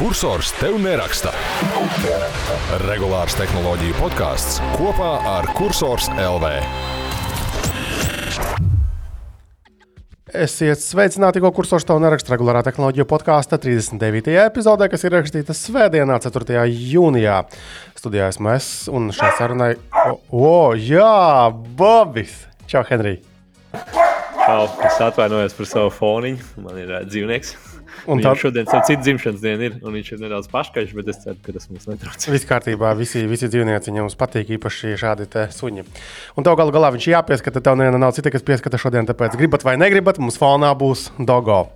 Cursors tev neraksta. Regulārs tehnoloģiju podkāsts kopā ar Cursors LV. Esiet sveicināti, ko kursors tev neraksta regulārā tehnoloģija podkāsta 39. epizodē, kas ir rakstīta Svētdienā, 4. jūnijā. Studijā esmu es un šai sarunai. O, o jā, Bobis! Čau, Henrij! Čau, es atvainojos par savu foniņu. Man ir uh, dzīvnieks. Un tā... šodien ir cits dzimšanas diena, ir, un viņš ir nedaudz paškaļš, bet es ceru, ka tas mums netraucē. Viss kārtībā, visi, visi dzīvnieci viņam patīk, īpaši šādi suņi. Un tev galu galā viņš jāpieskata, tev neviena nav cita, kas pieskata šodien, tāpēc gribat vai negribat, mums fonā būs dogo.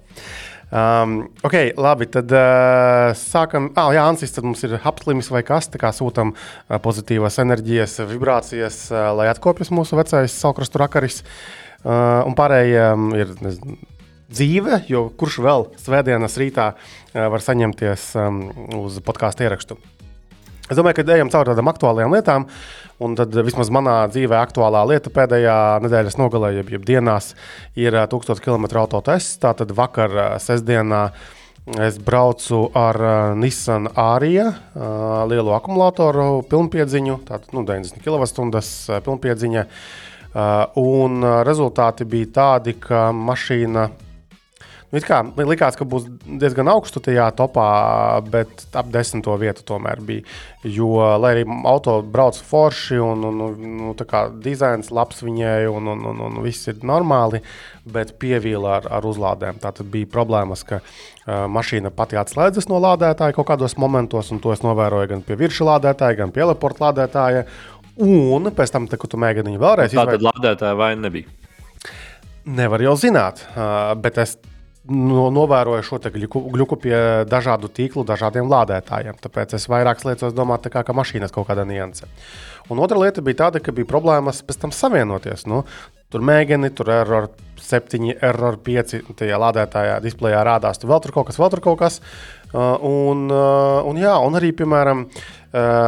Um, ok, labi. Tad uh, sākam. Ah, jā, Ansis, tad mums ir apslimis vai kas. Tā kā sūtām uh, pozitīvas enerģijas, vibrācijas, uh, lai atkopjas mūsu vecais salkrastu rakaris. Uh, un pārējiem ir nezinu, dzīve, jo kurš vēl svētdienas rītā uh, var saņemties um, uz podkāstu ierakstu. Es domāju, ka ejam cauri tādām aktuālām lietām, un tad vismaz manā dzīvē aktuālā lieta pēdējā nedēļas nogalē, jeb, jeb dienās, ir 1000 km autotests. Tātad vakar, sestdienā, es braucu ar Nissan Arija lielu akumulātoru pilnpiedziņu, tātad nu, 90 kWh pilnpiedziņa. Un rezultāti bija tādi, ka mašīna Nu, kā, man likās, ka būs diezgan augstu tajā topā, bet ap desmito vietu tomēr bija. Jo, lai arī auto brauc forši un, un, un nu, dizains labs viņai un, un, un, un viss ir normāli, bet pievīla ar, ar uzlādēm. Tā tad bija problēmas, ka uh, mašīna pati atslēdzas no lādētāja kaut kādos momentos, un to es novēroju gan pie virslādētāja, gan pie leporta lādētāja. Un pēc tam, te, kad tu mēģini viņu vēlreiz izdarīt, tāda lādētāja vai nebija? Nevar jau zināt, bet es no, novēroju šo gļuku, gļuku pie dažādu tīklu, dažādiem lādētājiem. Tāpēc es vairāk liecos domāt, kā, ka mašīnas kaut kāda nianse. Un otra lieta bija tāda, ka bija problēmas pēc tam savienoties. Nu, tur mēģini, tur error 7, error 5, tajā lādētājā displejā rādās, tur vēl tur kaut kas, vēl tur kaut kas. Uh, un, uh, un, jā, un arī, piemēram, uh,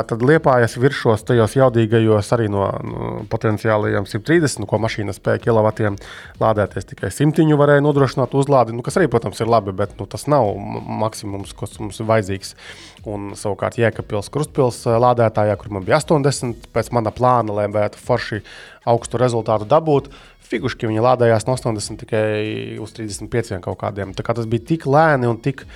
tad liepājas virsos tajos jaudīgajos arī no, no potenciālajiem 130, nu, ko mašīna spēja kilovatiem lādēties. Tikai simtiņu varēja nodrošināt uzlādi, nu, kas arī, protams, ir labi, bet nu, tas nav maksimums, kas mums ir vajadzīgs. Un savukārt Jēkabpils krustpils lādētājā, kur man bija 80, pēc mana plāna, lai varētu forši augstu rezultātu dabūt. Figuški viņa lādējās no 80 tikai uz 35 kaut kādiem. Tā kā tas bija tik lēni un tik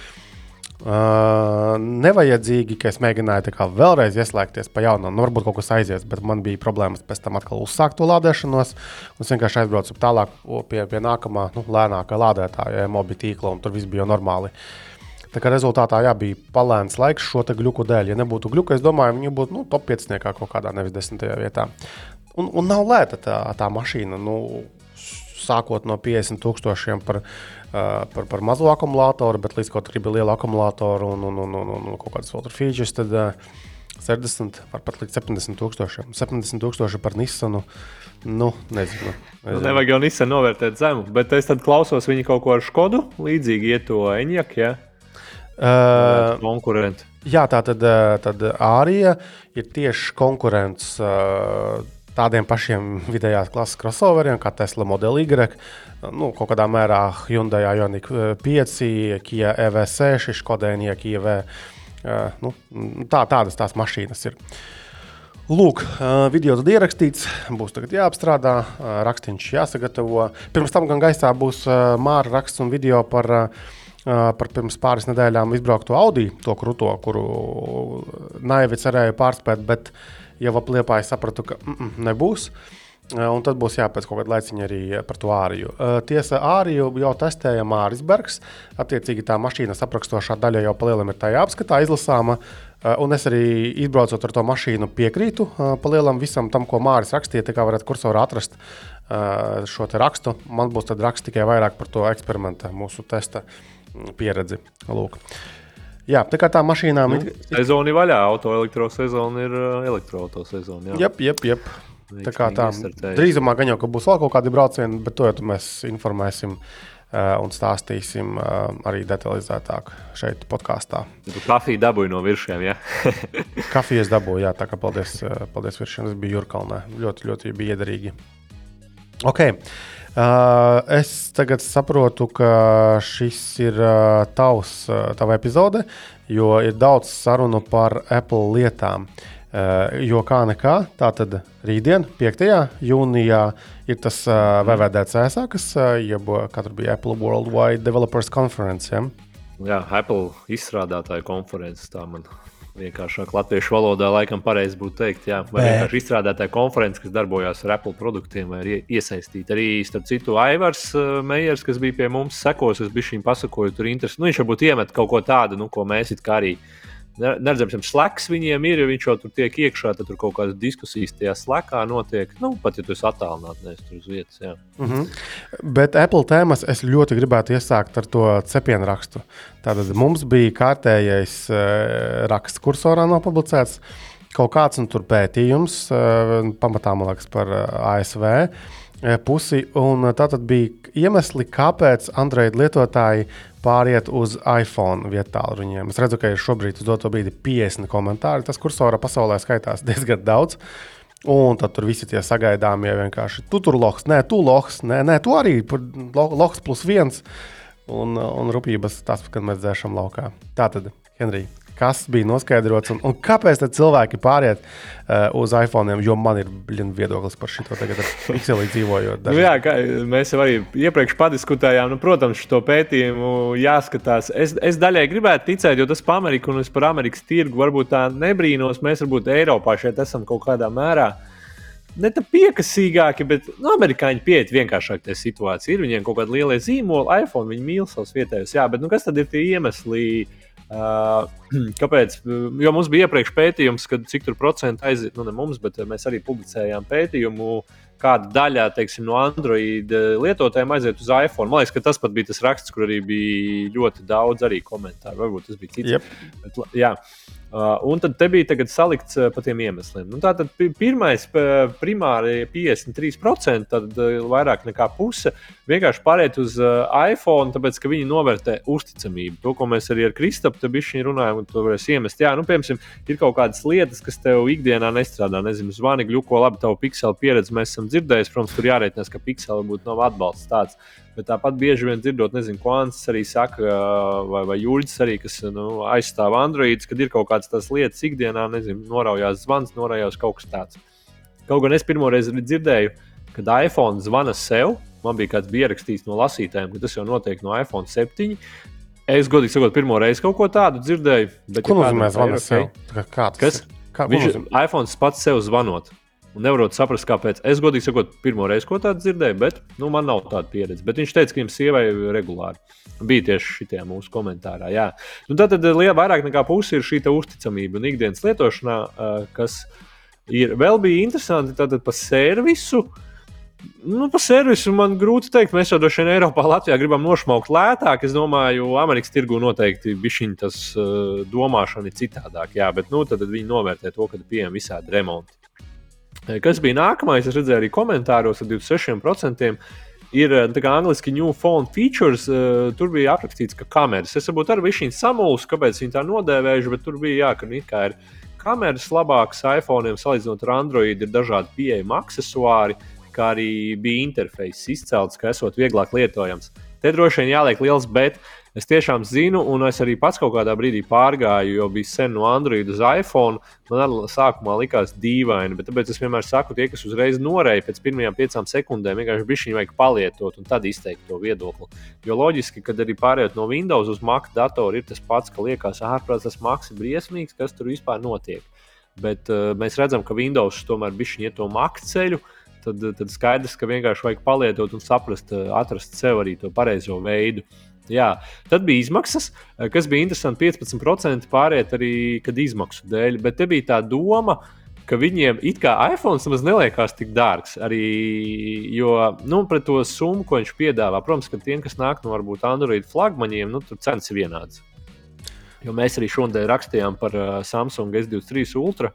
Uh, nevajadzīgi, ka es mēģināju vēlreiz ieslēgties pa jaunu. Nu, varbūt kaut kas aizies, bet man bija problēmas pēc tam atkal uzsākt to lādēšanos. Es vienkārši aizbraucu tālāk pie, pie nākamā, nu, lēnākā lādētāja, mobi tīkla, un tur viss bija normāli. Tā kā rezultātā jā, bija palēns laiks šo gluku dēļ. Ja nebūtu gluka, es domāju, viņi būtu nu, top 5 kaut kādā, nevis 10. vietā. Un, un nav lēta tā, tā mašīna. Nu, sākot no 50 tūkstošiem par, par, par mazo akumulātoru, bet līdz kaut gribi lielu akumulātoru un, un, un, un, un, kaut kādas filtru features, tad uh, 60 var pat līdz 70 tūkstošiem. 70 tūkstoši par Nissanu. Nu, nezinu. nezinu. Nu, nevajag jau Nissan novērtēt zemu, bet es klausos viņi kaut ko ar Skodu līdzīgi iet to Eņģak. Ja? Uh, konkurenti. Jā, tā tad, tad Ārija ir tieši konkurents. Uh, tādiem pašiem vidējās klases crossoveriem, kā Tesla Model Y, nu, kaut kādā mērā Hyundai Ioniq 5, Kia EV6, Skoda Enyaq EV. Nu, tā, tādas tās mašīnas ir. Lūk, video tad ierakstīts, būs jāapstrādā, rakstīns jāsagatavo. Pirms tam gan gaisā būs māra raksts un video par, par pirms pāris nedēļām izbraukto Audi, to krūto, kuru naivi cerēju pārspēt, bet uh, jau apliepāju, sapratu, ka mm -mm, nebūs. Un tad būs jāpēc kaut kāda laiciņa arī par to āriju. Tiesa, āriju jau testēja Māris Bergs. Attiecīgi tā mašīnas aprakstošā daļa jau palielam ir tajā apskatā izlasāma. Un es arī izbraucot ar to mašīnu piekrītu palielam visam tam, ko Māris rakstīja. Tā kā varat kursorā atrast šo rakstu. Man būs tad raksts tikai vairāk par to eksperimenta, mūsu testa pieredzi. Lūk. Jā, tā kā tā mašīnām nu, ir. Sezona ir vaļā, autoelektrosezona ir uh, elektroautosezona. Jā, jep, jep, jep. Tā kā tā drīzumā gan jau būs vēl kaut kādi braucieni, bet to jau mēs informēsim uh, un stāstīsim uh, arī detalizētāk šeit, podkāstā. Kafiju dabūji no virsiem, ja? Kafijas dabūju, jā, tā kā paldies, uh, paldies virsiem. Tas bija Jurkalnē. Ļoti, ļoti bija iederīgi. Okay. Uh, es tagad saprotu, ka šis ir uh, tavs, uh, tava epizode, jo ir daudz sarunu par Apple lietām. Uh, jo kā nekā, tā tad rītdien, 5. jūnijā, ir tas uh, VVDC, kas uh, jeb, katru bija Apple Worldwide Developers Conference. Ja? Jā, Apple izstrādātāju konferences tā man vienkāršāk latviešu valodā laikam pareizi būtu teikt, jā, vai Bet... vienkārši izstrādātāja konferences, kas darbojās ar Apple produktiem, vai ir iesaistīta. Arī, starp citu, Aivars uh, Meijers, kas bija pie mums sekos, es biju viņam pasakoju, tur interesi. Nu, viņš varbūt iemet kaut ko tādu, nu, ko mēs it kā arī neredzams, slēgs viņiem ir, ja viņš jau tur tiek iekšā, tad tur kaut kādas diskusijas tajā slēgā notiek. Nu, pat ja tu esi attālināts, nevis tur uz vietas. Jā. Mm -hmm. Bet Apple tēmas es ļoti gribētu iesākt ar to cepienu rakstu. Tātad mums bija kārtējais uh, raksts kursorā nopublicēts. Kaut kāds nu, pētījums, uh, pamatā man liekas, par uh, ASV pusi. Tā tad bija iemesli, kāpēc Android lietotāji pāriet uz iPhone vietālu ruņiem. Es redzu, ka ir šobrīd uz doto brīdi 50 komentāri. Tas kursora pasaulē skaitās diezgan daudz. Un tad tur visi tie sagaidāmie vienkārši tu tur loks, nē, tu loks, nē, nē tu arī loks plus viens. Un, un rūpības tas, kad mēs dzēšam laukā. Tā tad, Henrija kas bija noskaidrots un, un kāpēc cilvēki pāriet uh, uz iPhone, jo man ir blin, viedoklis par šo tagad, ar Pixelī dzīvojot. Nu, jā, kā, mēs jau arī iepriekš padiskutējām, nu, protams, šo pētījumu jāskatās. Es, es daļai gribētu ticēt, jo tas par Ameriku un es par Amerikas tirgu varbūt tā nebrīnos. Mēs varbūt Eiropā šeit esam kaut kādā mērā. Ne tā piekasīgāki, bet nu, amerikāņi pieiet vienkāršāk tajā situācijā. Ir viņiem kaut kāda liela zīmola, iPhone, viņi mīl savus vietējos. Jā, bet nu, kas tad ir tie iemesli? Kāpēc? Jo mums bija iepriekš pētījums, kad cik tur procentu aiziet, nu ne mums, bet mēs arī publicējām pētījumu, kāda daļa teiksim, no Android lietotājiem aiziet uz iPhone. Man liekas, ka tas pat bija tas raksts, kur arī bija ļoti daudz komentāru. Varbūt tas bija cits. Yep. Bet, jā. Uh, un tad te bija salikts uh, pa tiem iemesliem. Nu, tātad pirmais, primāri 53%, tad uh, vairāk nekā puse vienkārši pāriet uz iPhone, tāpēc ka viņi novērtē uzticamību. To, ko mēs arī ar Kristapu runājam, un to varēs iemest. Jā, nu, piemēram, ir kaut kādas lietas, kas tev ikdienā nestrādā. Nezinu, zvani, gluko, labi, tavu pikseli pieredzi mēs esam dzirdējuši. Protams, tur jārēķinās, ka pikseli būtu nav atbalsts tāds. Bet tāpat bieži vien dzirdot, nezinu, ko Ants arī saka, vai, vai Juļs arī, kas nu, aizstāv Android, kad ir kaut kādas tās lietas ikdienā, nezinu, noraujās zvans, noraujās kaut kas tāds. Kaut gan es pirmo reizi dzirdēju, kad iPhone zvana sev. Man bija kāds bija ierakstījis no lasītājiem, ka tas jau notiek no iPhone 7. Es godīgi sakot, pirmo reizi kaut ko tādu dzirdēju. Ko nozīmē zvanīt sev? Kā tas? Kas? Kā, Viņš, iPhone pats sev zvanot. Un nevaru saprast, kāpēc. Es godīgi sakot, pirmo reizi ko tādu dzirdēju, bet nu, man nav tāda pieredze. Bet viņš teica, ka viņam sievai regulāri bija tieši šitie mūsu komentārā. Jā. Nu, tad liela vairāk nekā puse ir šī uzticamība un ikdienas lietošanā, kas ir vēl bija interesanti. Tātad par servisu. Nu, par servisu man grūti pateikt. Mēs jau droši vien Eiropā, Latvijā gribam nošmaukt lētāk. Es domāju, Amerikas tirgu noteikti bija uh, domāšana citādāk. Jā, bet nu, tad viņi novērtē to, ka pieejami visādi remonti. Kas bija nākamais? Es redzēju arī komentāros ar 26%. Ir tā kā angļuiski new phone features, uh, tur bija aprakstīts, ka kameras. Es varbūt arī biju samulsis, kāpēc viņi tā nodēvējuši, bet tur bija jā, ka nu, ir kameras labākas iPhone, salīdzinot ar Android, ir dažādi pieejami accessori, kā arī bija interfejs izcelts, ka esot vieglāk lietojams. Te droši vien jāliek liels bet. Es tiešām zinu, un es arī pats kaut kādā brīdī pārgāju, jo bija sen no Android uz iPhone. Man arī sākumā likās dīvaini, bet tāpēc es vienmēr saku, tie, kas uzreiz norēja pēc pirmajām piecām sekundēm, vienkārši bija viņa vajag palietot un tad izteikt to viedokli. Jo loģiski, kad arī pārējot no Windows uz Mac datoru, ir tas pats, ka liekas, ārprāts tas Macs ir briesmīgs, kas tur vispār notiek. Bet uh, mēs redzam, ka Windows tomēr bija iet to Mac ceļu. Tad, tad skaidrs, ka vienkārši vajag palietot un saprast, uh, atrast sev arī to pareizo veidu. Uh, Jā, tad bija izmaksas, eh, kas bija interesanti. 15% pāriet arī izmaksu dēļ, bet te bija tā doma, viņiem it kā iPhone nemaz neliekās tik dārgs. Arī, jo nu, pret to summu, ko viņš piedāvā, protams, ka tiem, kas nāk no varbūt Android flagmaņiem, nu, tur cenas ir vienādas. Jo mēs arī šodien rakstījām par uh, Samsung S23 Ultra.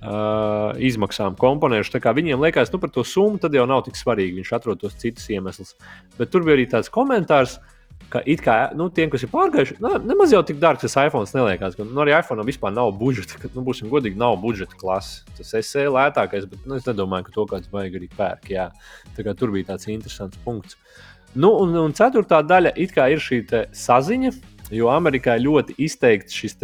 Uh, izmaksām komponentus. Viņiem liekas, ka nu, par to summu tad jau nav tik svarīgi. Viņš atrod tos citus iemeslus. Bet tur bija arī tāds komentārs, uh, ka it kā nu, tiem, kas ir pārgājuši, nu, nemaz jau tik dārgs tas iPhone neliekas. Ka, nu, arī iPhone vispār nav budžeta, ka, nu, būsim godīgi, nav budžeta klases. Tas SE lētākais, bet nu, es nedomāju, ka to kāds vajag arī pērk. Jā. Tā kā tur bija tāds interesants punkts. Nu, un, un ceturtā daļa ir šī saziņa, Jo Amerikā ļoti izteikts šis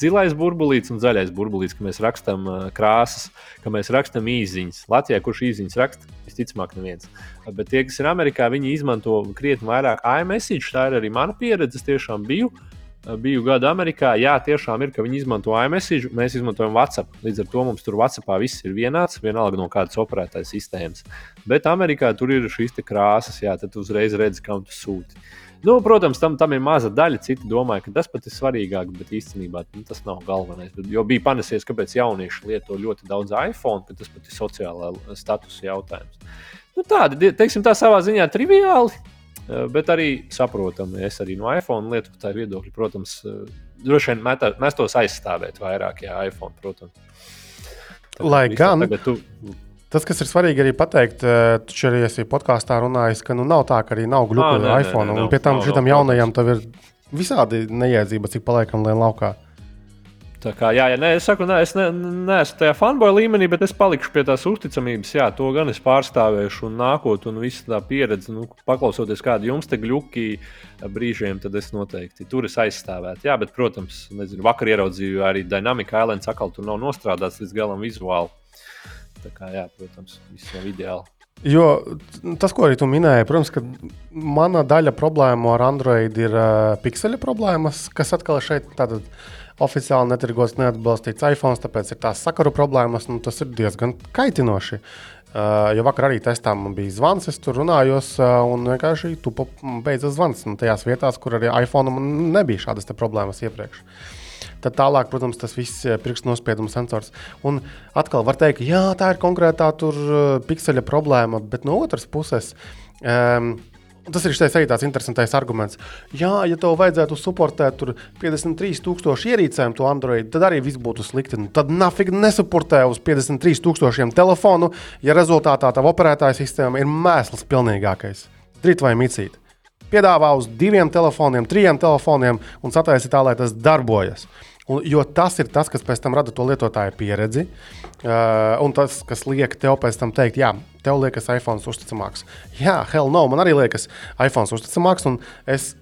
zilais burbulīts un zaļais burbulīts, ka mēs rakstām krāsas, ka mēs rakstām īsiņas. Latvijā, kurš īsiņas raksta, visticamāk, neviens. Bet tie, kas ir Amerikā, viņi izmanto krietni vairāk iMessage. Tā ir arī mana pieredze. Es tiešām biju. Biju gadu Amerikā. Jā, tiešām ir, ka viņi izmanto iMessage, mēs izmantojam WhatsApp. Līdz ar to mums tur WhatsAppā viss ir vienāds, vienalga no kādas operētājas sistēmas. Bet Amerikā tur ir šīs krāsas, jā, tad uzreiz redzi, kam tu sūti. Nu, protams, tam, tam ir maza daļa. Citi domāja, ka tas pat ir svarīgāk, bet īstenībā nu, tas nav galvenais. Bet, jo bija panesies, kāpēc jaunieši lieto ļoti daudz iPhone, ka tas pat ir sociālā statusa jautājums. Nu, tādi, teiksim, tā savā ziņā triviāli, eh, bet arī saprotami. Es arī no iPhone lietotāju viedokļa, protams, eh, droši vien mēs tos aizstāvēt vairāk, ja iPhone, protams. Tā, Lai gan. Tagad tu Tas, kas ir svarīgi arī pateikt, eh, tu arī esi podkāstā runājis, ka nu, nav tā, ka arī nav gluži ar iPhone. Nē, nē, un pie tam šitam jaunajam tev ir visādi neiedzība, cik paliekam lien laukā. Tā kā, jā, jā, nē, es saku, nē, es ne, neesmu tajā fanboy līmenī, bet es palikšu pie tās uzticamības. Jā, to gan es pārstāvēšu un nākotnē, un visa tā pieredze, nu, paklausoties kādu jums te gluki brīžiem, tad es noteikti tur es aizstāvētu. Jā, bet, protams, nezinu, vakar ieraudzīju arī Dynamic Islands, atkal tur nav nostrādāts līdz galam vizuāli. Tā kā, jā, protams, viss nav ideāli. Jo tas, ko arī tu minēji, protams, ka mana daļa problēmu ar Android ir uh, pikseļa problēmas, kas atkal šeit tātad oficiāli netirgos neatbalstīts iPhone, tāpēc ir tās sakaru problēmas, nu, tas ir diezgan kaitinoši. Uh, jo vakar arī testā man bija zvans, es tur runājos, uh, un vienkārši tu beidzas zvans. Un tajās vietās, kur arī iPhone nebija šādas problēmas iepriekš. Uh, Tad tālāk, protams, tas viss ir pirkstu nospiedumu sensors. Un atkal var teikt, ka tā ir konkrētā tur uh, pikseļa problēma, bet no otras puses. Um, Tas ir šis tāds interesants arguments. Jā, ja tev vajadzētu suportēt 53,000 ierīcēm, to Android, tad arī viss būtu slikti. Nu, tad nafig nesuportē uz 53,000 telefonu, ja rezultātā tā operētāja sistēma ir mēsls pilnīgākais. Drīt vai micīt. Piedāvā uz diviem telefoniem, trim telefoniem un sataisi tā, lai tas darbojas. Un, jo tas ir tas, kas pēc tam rada to lietotāju pieredzi. Uh, un tas, kas liek tev pēc tam teikt, jā, tev liekas, iPhone uzticamāks. Jā, hell no, man arī liekas, iPhone uzticamāks. Un es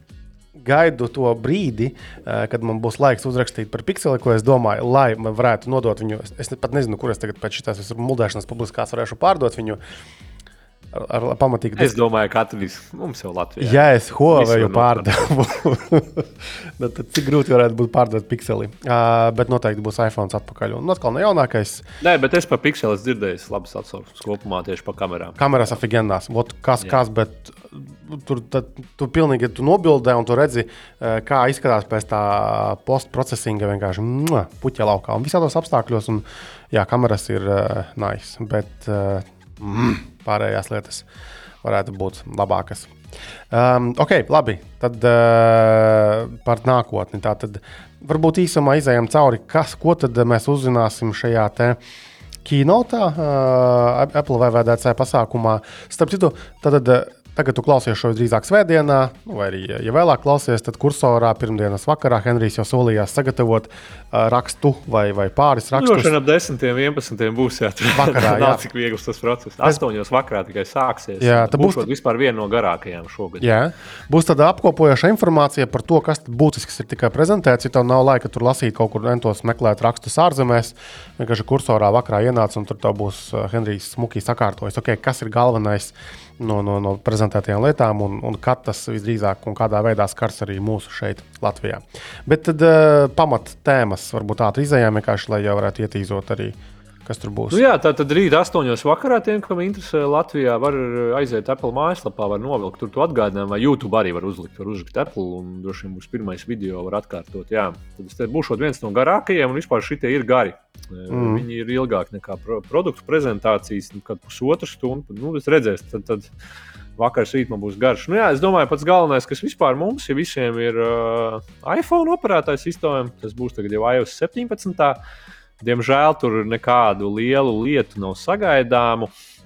gaidu to brīdi, uh, kad man būs laiks uzrakstīt par pikseli, ko es domāju, lai man varētu nodot viņu. Es pat nezinu, kur es tagad pēc šīs muldēšanas publiskās varēšu pārdot viņu. Ar, ar pamatīgi. Es domāju, ka Latvijas mums jau Latvijā. Ja es Huawei pārdevu, nu, tad cik grūti varētu būt pārdot pikseli. Uh, bet noteikti būs iPhone atpakaļ. Un atkal ne jaunākais. Nē, bet es par pikseli dzirdēju labas atsauksmes kopumā tieši par kamerām. Kameras aфиgenās. Kas, Jā. kas, bet tur tad, tu pilnīgi tu nobildē un tu redzi, kā izskatās pēc tā postprocesinga vienkārši puķa laukā un visādos apstākļos. Un, jā, kameras ir uh, nice. Bet, uh, mm, pārējās lietas varētu būt labākas. Um, ok, labi. Tad uh, par nākotni. Tā tad varbūt īsumā izējām cauri, kas, ko tad mēs uzzināsim šajā te. Kinotā, uh, Apple VVDC pasākumā. Starp citu, tad, tad Tagad tu klausies šo drīzāk svētdienā, nu, vai arī, ja vēlāk klausies, tad kursorā pirmdienas vakarā Henrijs jau solījās sagatavot rakstu vai, vai pāris rakstus. Droši vien ap 10, 11 būs jā, vakarā. Jā, cik viegls tas process. 8 vakarā tikai sāksies. Jā, tā būs vispār viena no garākajām šogad. Jā, būs tāda apkopojoša informācija par to, kas būtisks ir tikai prezentēts. Ja tev nav laika tur lasīt kaut kur entos meklēt rakstus ārzemēs, vienkārši kursorā vakarā ienāc un tur būs Henrijs smuki sakārtojis, okay, kas ir galvenais no, no, no prezentētajām lietām, un, un kad tas visdrīzāk un kādā veidā skars arī mūsu šeit, Latvijā. Bet tad uh, pamat tēmas varbūt tādu izējām vienkārši, lai jau varētu ietīzot arī. Kas tur būs? Nu jā, tā tad rīt, 8. vakarā, tiem, kam interesē Latvijā, var aiziet Apple mājaslapā, var novilkt tur to atgādinājumu, vai YouTube arī var uzlikt, var uzlikt Apple, un droši vien būs pirmais video, var atkārtot. Jā. Tad es būšu viens no garākajiem, un vispār šitie ir gari. Mm. Viņi ir ilgāki nekā pro produktu prezentācijas, nu, kad pusotru stundu. Nu, es redzēšu, tad, tad vakars rīt man būs garš. Nu, jā, es domāju, pats galvenais, kas vispār mums ja visiem ir uh, iPhone operētājs sistēma, tas būs tagad jau iOS 17. Diemžēl tur nekādu lielu lietu nav sagaidāmu. Uh,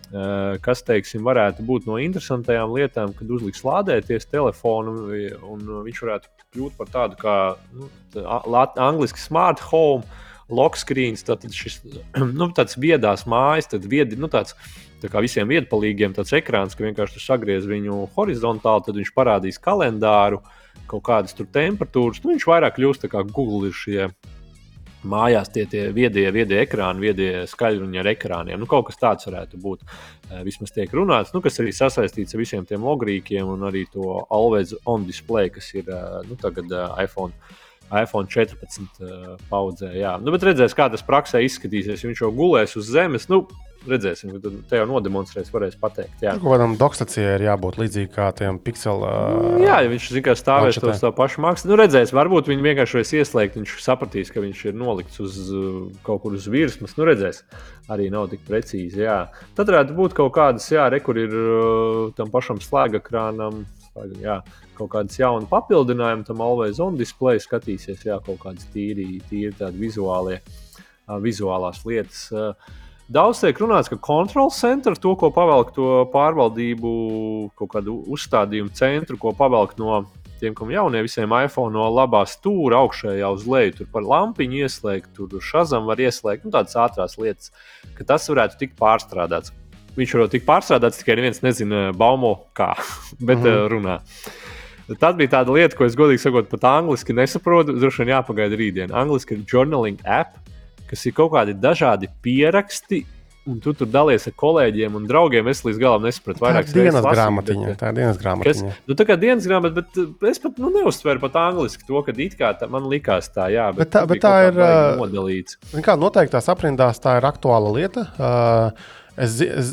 kas, teiksim, varētu būt no interesantajām lietām, kad uzliks lādēties telefonu, un viņš varētu kļūt par tādu kā nu, angļuiski smart home, lock screens, tad šis nu, tāds viedās mājas, tad viedi, nu, tāds, tā kā visiem viedpalīgiem tāds ekrāns, ka vienkārši sagriez viņu horizontāli, tad viņš parādīs kalendāru, kaut kādas tur temperatūras. Nu, viņš vairāk kļūst kā Google ir šie mājās tie, tie viedie, viedie ekrāni, viedie skaļruņi ar ekrāniem. Nu, kaut kas tāds varētu būt. Vismaz tiek runāts, nu, kas arī sasaistīts ar visiem tiem logrīkiem un arī to always on display, kas ir nu, tagad iPhone. iPhone 14 uh, paudzē. Jā. Nu, bet redzēs, kā tas praksē izskatīsies. Viņš jau gulēs uz zemes. Nu, redzēsim, ka te jau nodemonstrēs, varēs pateikt. Jā, kaut kādam dokstacijai ir jābūt līdzīgam kā tiem pikseliem. Jā, ja viņš zina, ka stāvēs uz tā paša mākslas. Nu, redzēs, varbūt viņi vienkārši varēs ieslēgt. Viņš sapratīs, ka viņš ir nolikts uz kaut kur uz virsmas. Nu, redzēs, arī nav tik precīzi. Jā. Tad varētu būt kaut kādas, jā, re, kur ir tam pašam slēgakrānam. Jā, kaut kādas jaunas papildinājumus tam always on display skatīsies, jā, kaut kādas tīri, tīri vizuālie, vizuālās lietas. Uh, Daudz tiek runāts, ka kontrol centra, to, ko pavelk to pārvaldību, kaut kādu uzstādījumu centru, ko pavelk no tiem, kam jaunie visiem iPhone no labā stūra augšējā uz leju, tur par lampiņu ieslēgt, tur šazam var ieslēgt, nu, tādas ātrās lietas, ka tas varētu tikt pārstrādāts. Viņš var tikt pārstrādāts, tikai neviens nezina, baumo kā, bet mm -hmm. runā. Tā bija tāda lieta, ko es godīgi sakot, pat angliski nesaprotu. Droši vien jāpagaida rītdiena. Angliski ir journaling app, kas ir kaut kādi dažādi pieraksti. Un tu tur dalies ar kolēģiem un draugiem. Es līdz galam nesapratu, vairāk tā ir dienas grāmatiņa. Bet, tā ir dienas grāmatiņa. Kas, nu, tā kā dienas grāmata, bet uh, es pat nu, neuztveru pat angliski to, ka it kā tā man likās tā, jā. Bet, bet tā, bet tā ir uh, nodalīts. Kā noteiktās aprindās tā ir aktuāla lieta. Uh, es, es,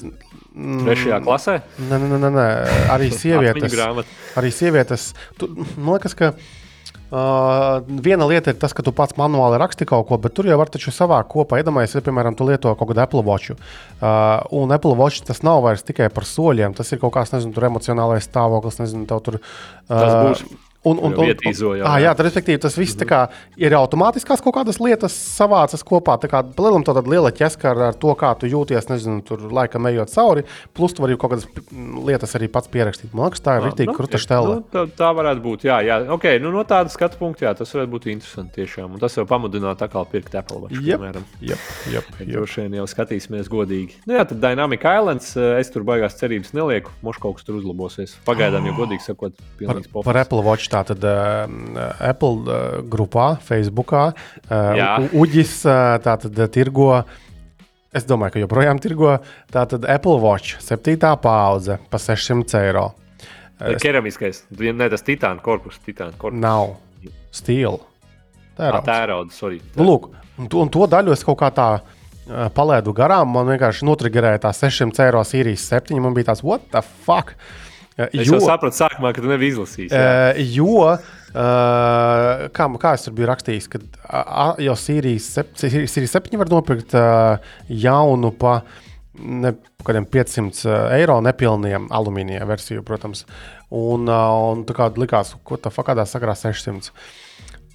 mm, Trešajā klasē? Nē, nē, nē, nē. arī sievietes. arī sievietes. Tu, man liekas, ka. Uh, viena lieta ir tas, ka tu pats manuāli raksti kaut ko, bet tur jau var taču savākt kopā. Iedomājieties, ja, piemēram, tu lieto kaut kādu Apple Watch. Uh, un Apple Watch tas nav vairs tikai par soļiem, tas ir kaut kāds, nezinu, emocionālais stāvoklis, nezinu, tev tur. Uh, Un, un, un, un, jā, jā, tad, respektīvi, tas viss mm -hmm. kā, ir automātiskās kaut kādas lietas savācas kopā. Tā kā lielam tāda liela ķeska ar, ar to, kā tu jūties, nezinu, tur laikam ejot cauri. Plus, tu vari kaut kādas lietas arī pats pierakstīt. Man liekas, tā ir rītīgi krūta stela. Nu, tā, tā varētu būt, jā, jā. Okay, nu, no tāda skatu punkta, jā, tas varētu būt interesanti tiešām. Un tas jau pamudinātu atkal pirkt Apple Watch, yep, piemēram. Yep, yep, yep. Droši vien jau skatīsimies godīgi. Nu, jā, tad Dynamic Islands, eh, es tur baigās cerības nelieku. Moš kaut kas tur uzlabosies. Pagaidām, jau godīgi sakot, pilnīgs par, par Apple Watch tā tad. Uh, Apple uh, grupā, Facebookā. Uh, Uģis uh, tātad tirgo. Es domāju, ka joprojām tirgo tātad Apple Watch 7. paudze par 600 eiro. Es... Keramiskais, ne tas titāna korpus, titāna korpus. Nav stila. Tērauds. Tērauds, sorry. Nu, lūk, un to, un to daļu es kaut kā tā palaidu garām. Man vienkārši notrigerēja tā 600 eiro Sīrijas 7. Man bija tāds, what the fuck? Es jo, jau sapratu, sākumā, ka tu nebija izlasījis. Jā. Jo Uh, kā, kā es tur biju rakstījis, ka uh, jau Sīrijas, Sīrijas 7 var nopirkt uh, jaunu pa ne, kādiem 500 eiro nepilniem alumīnija versiju, protams. Un, uh, un tā kā likās, ko tā fakādā sakrā 600.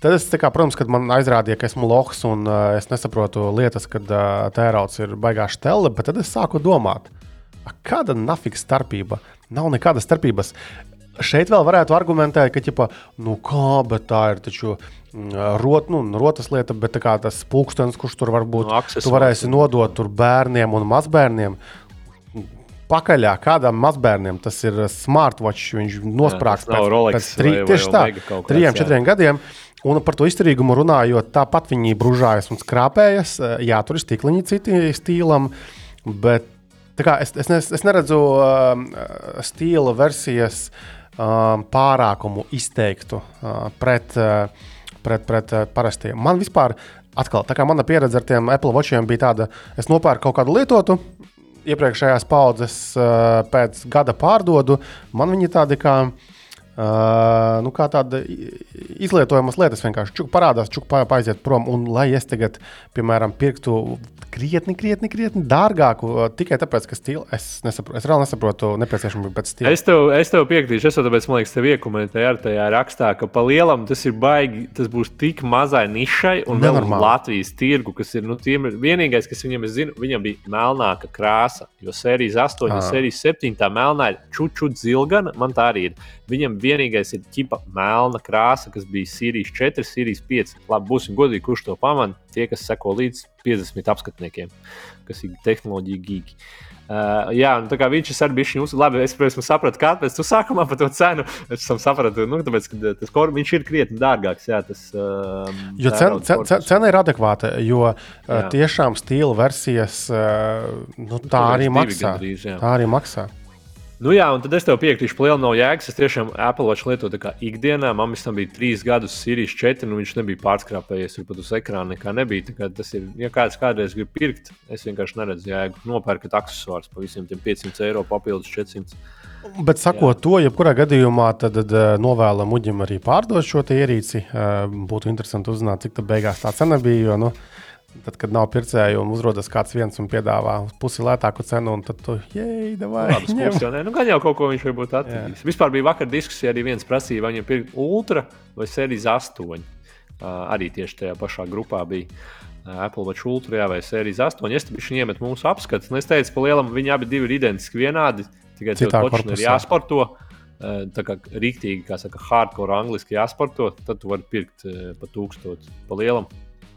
Tad es, kā, protams, kad man aizrādīja, ka esmu lohs un uh, es nesaprotu lietas, kad uh, tērauds ir baigās tele, bet tad es sāku domāt, kāda nafiks starpība? Nav nekādas starpības šeit vēl varētu argumentēt, ka, ķipa, nu kā, bet tā ir taču mm, rot, nu, rotas lieta, bet tas pulkstenis, kurš tur var būt, no, tu varēsi nodot tur bērniem un mazbērniem. Pakaļā kādam mazbērnam tas ir smartwatch. Viņš nosprāgst pēc, Rolex pēc tri, vai, tieši vai tā, trijiem, četriem gadiem. Un par to izturīgumu runājot, tāpat viņi bružājas un skrāpējas. Jā, tur ir stikliņi citi stilam, bet es, es, es neredzu uh, stila versijas uh, Um, pārākumu izteiktu uh, pret, uh, pret, pret uh, parastiem. Man vispār, atkal, tā kā mana pieredze ar tiem Apple Watchiem bija tāda, es nopērku kaut kādu lietotu. Iepriekšējās paudzes pēc gada pārdodu, man viņi tādi kā Uh, nu, kā tāda izlietojamas lietas vienkārši čuk parādās, čuk paiziet prom. Un, lai es tagad, piemēram, pirktu krietni, krietni, krietni dārgāku, tikai tāpēc, ka stila, es, nesapro, es reāli nesaprotu nepieciešamību pēc stila. Es tev, es tev piekrītu, es tāpēc, man liekas, tev iekomentēju ar tajā rakstā, ka pa lielam tas ir baigi, tas būs tik mazai nišai un vēl uz Latvijas tirgu, kas ir, nu, tiem vienīgais, kas viņam, es zinu, viņam bija melnāka krāsa, jo sērijas 8, ah. sērijas 7, tā melnā ir čučut zilgana, man tā arī ir. Viņam vienīgais ir ķipa melna krāsa, kas bija Sīrijas 4, Sīrijas 5. Labi, būsim godīgi, kurš to pamana. Tie, kas seko līdz 50 apskatniekiem, kas ir tehnoloģija gīgi. Uh, jā, nu, tā kā viņš ir arī bijis jūsu labi. Es, protams, sapratu, kāpēc tu sākumā par to cenu. Es sapratu, nu, tāpēc, ka tas kor, viņš ir krietni dārgāks. Jā, tas, uh, jo cena, cena, cena ir adekvāta, jo uh, tiešām stila versijas uh, nu, tā, arī maksā, gandrīz, tā arī maksā. Nu, jā, un tad es tev piekrītu, liela nav jēgas. Es tiešām Apple Watch lietoju kā ikdienā. Man tam bija trīs gadus, Sirijas 4, un viņš nebija pārskrāpējies. Tur pat uz ekrāna nekā nebija. Tas ir, ja kāds kādreiz grib pirkt, es vienkārši neredzu jēgu. Nopērkat accessorus par visiem tiem 500 eiro, papildus 400. Bet, sakot Jā. to, jebkurā gadījumā, tad, tad eh, novēlam Uģim arī pārdot šo ierīci. Eh, būtu interesanti uzzināt, cik tā beigās tā cena bija. Jo, nu, Tad, kad nav pircēju un uzrodas kāds viens un piedāvā pusi lētāku cenu, tad tu ej, vai ne? Nu, gan jau kaut ko viņš varbūt atradīs. Vispār bija vakar diskusija, arī viens prasīja, vai viņam pirkt ultra vai sērijas 8. Uh, arī tieši tajā pašā grupā bija. Apple Watch Ultra jā, vai sērijas 8. Es tam viņa iemet mūsu apskats. Un es teicu, ka lielam viņi abi ir identiski vienādi. Tikai tas ir jāsporto. Tā kā rīktīgi, kā saka, hardcore angļuiski jāsporto, tad tu vari pirkt pa tūkstošu pa lielam.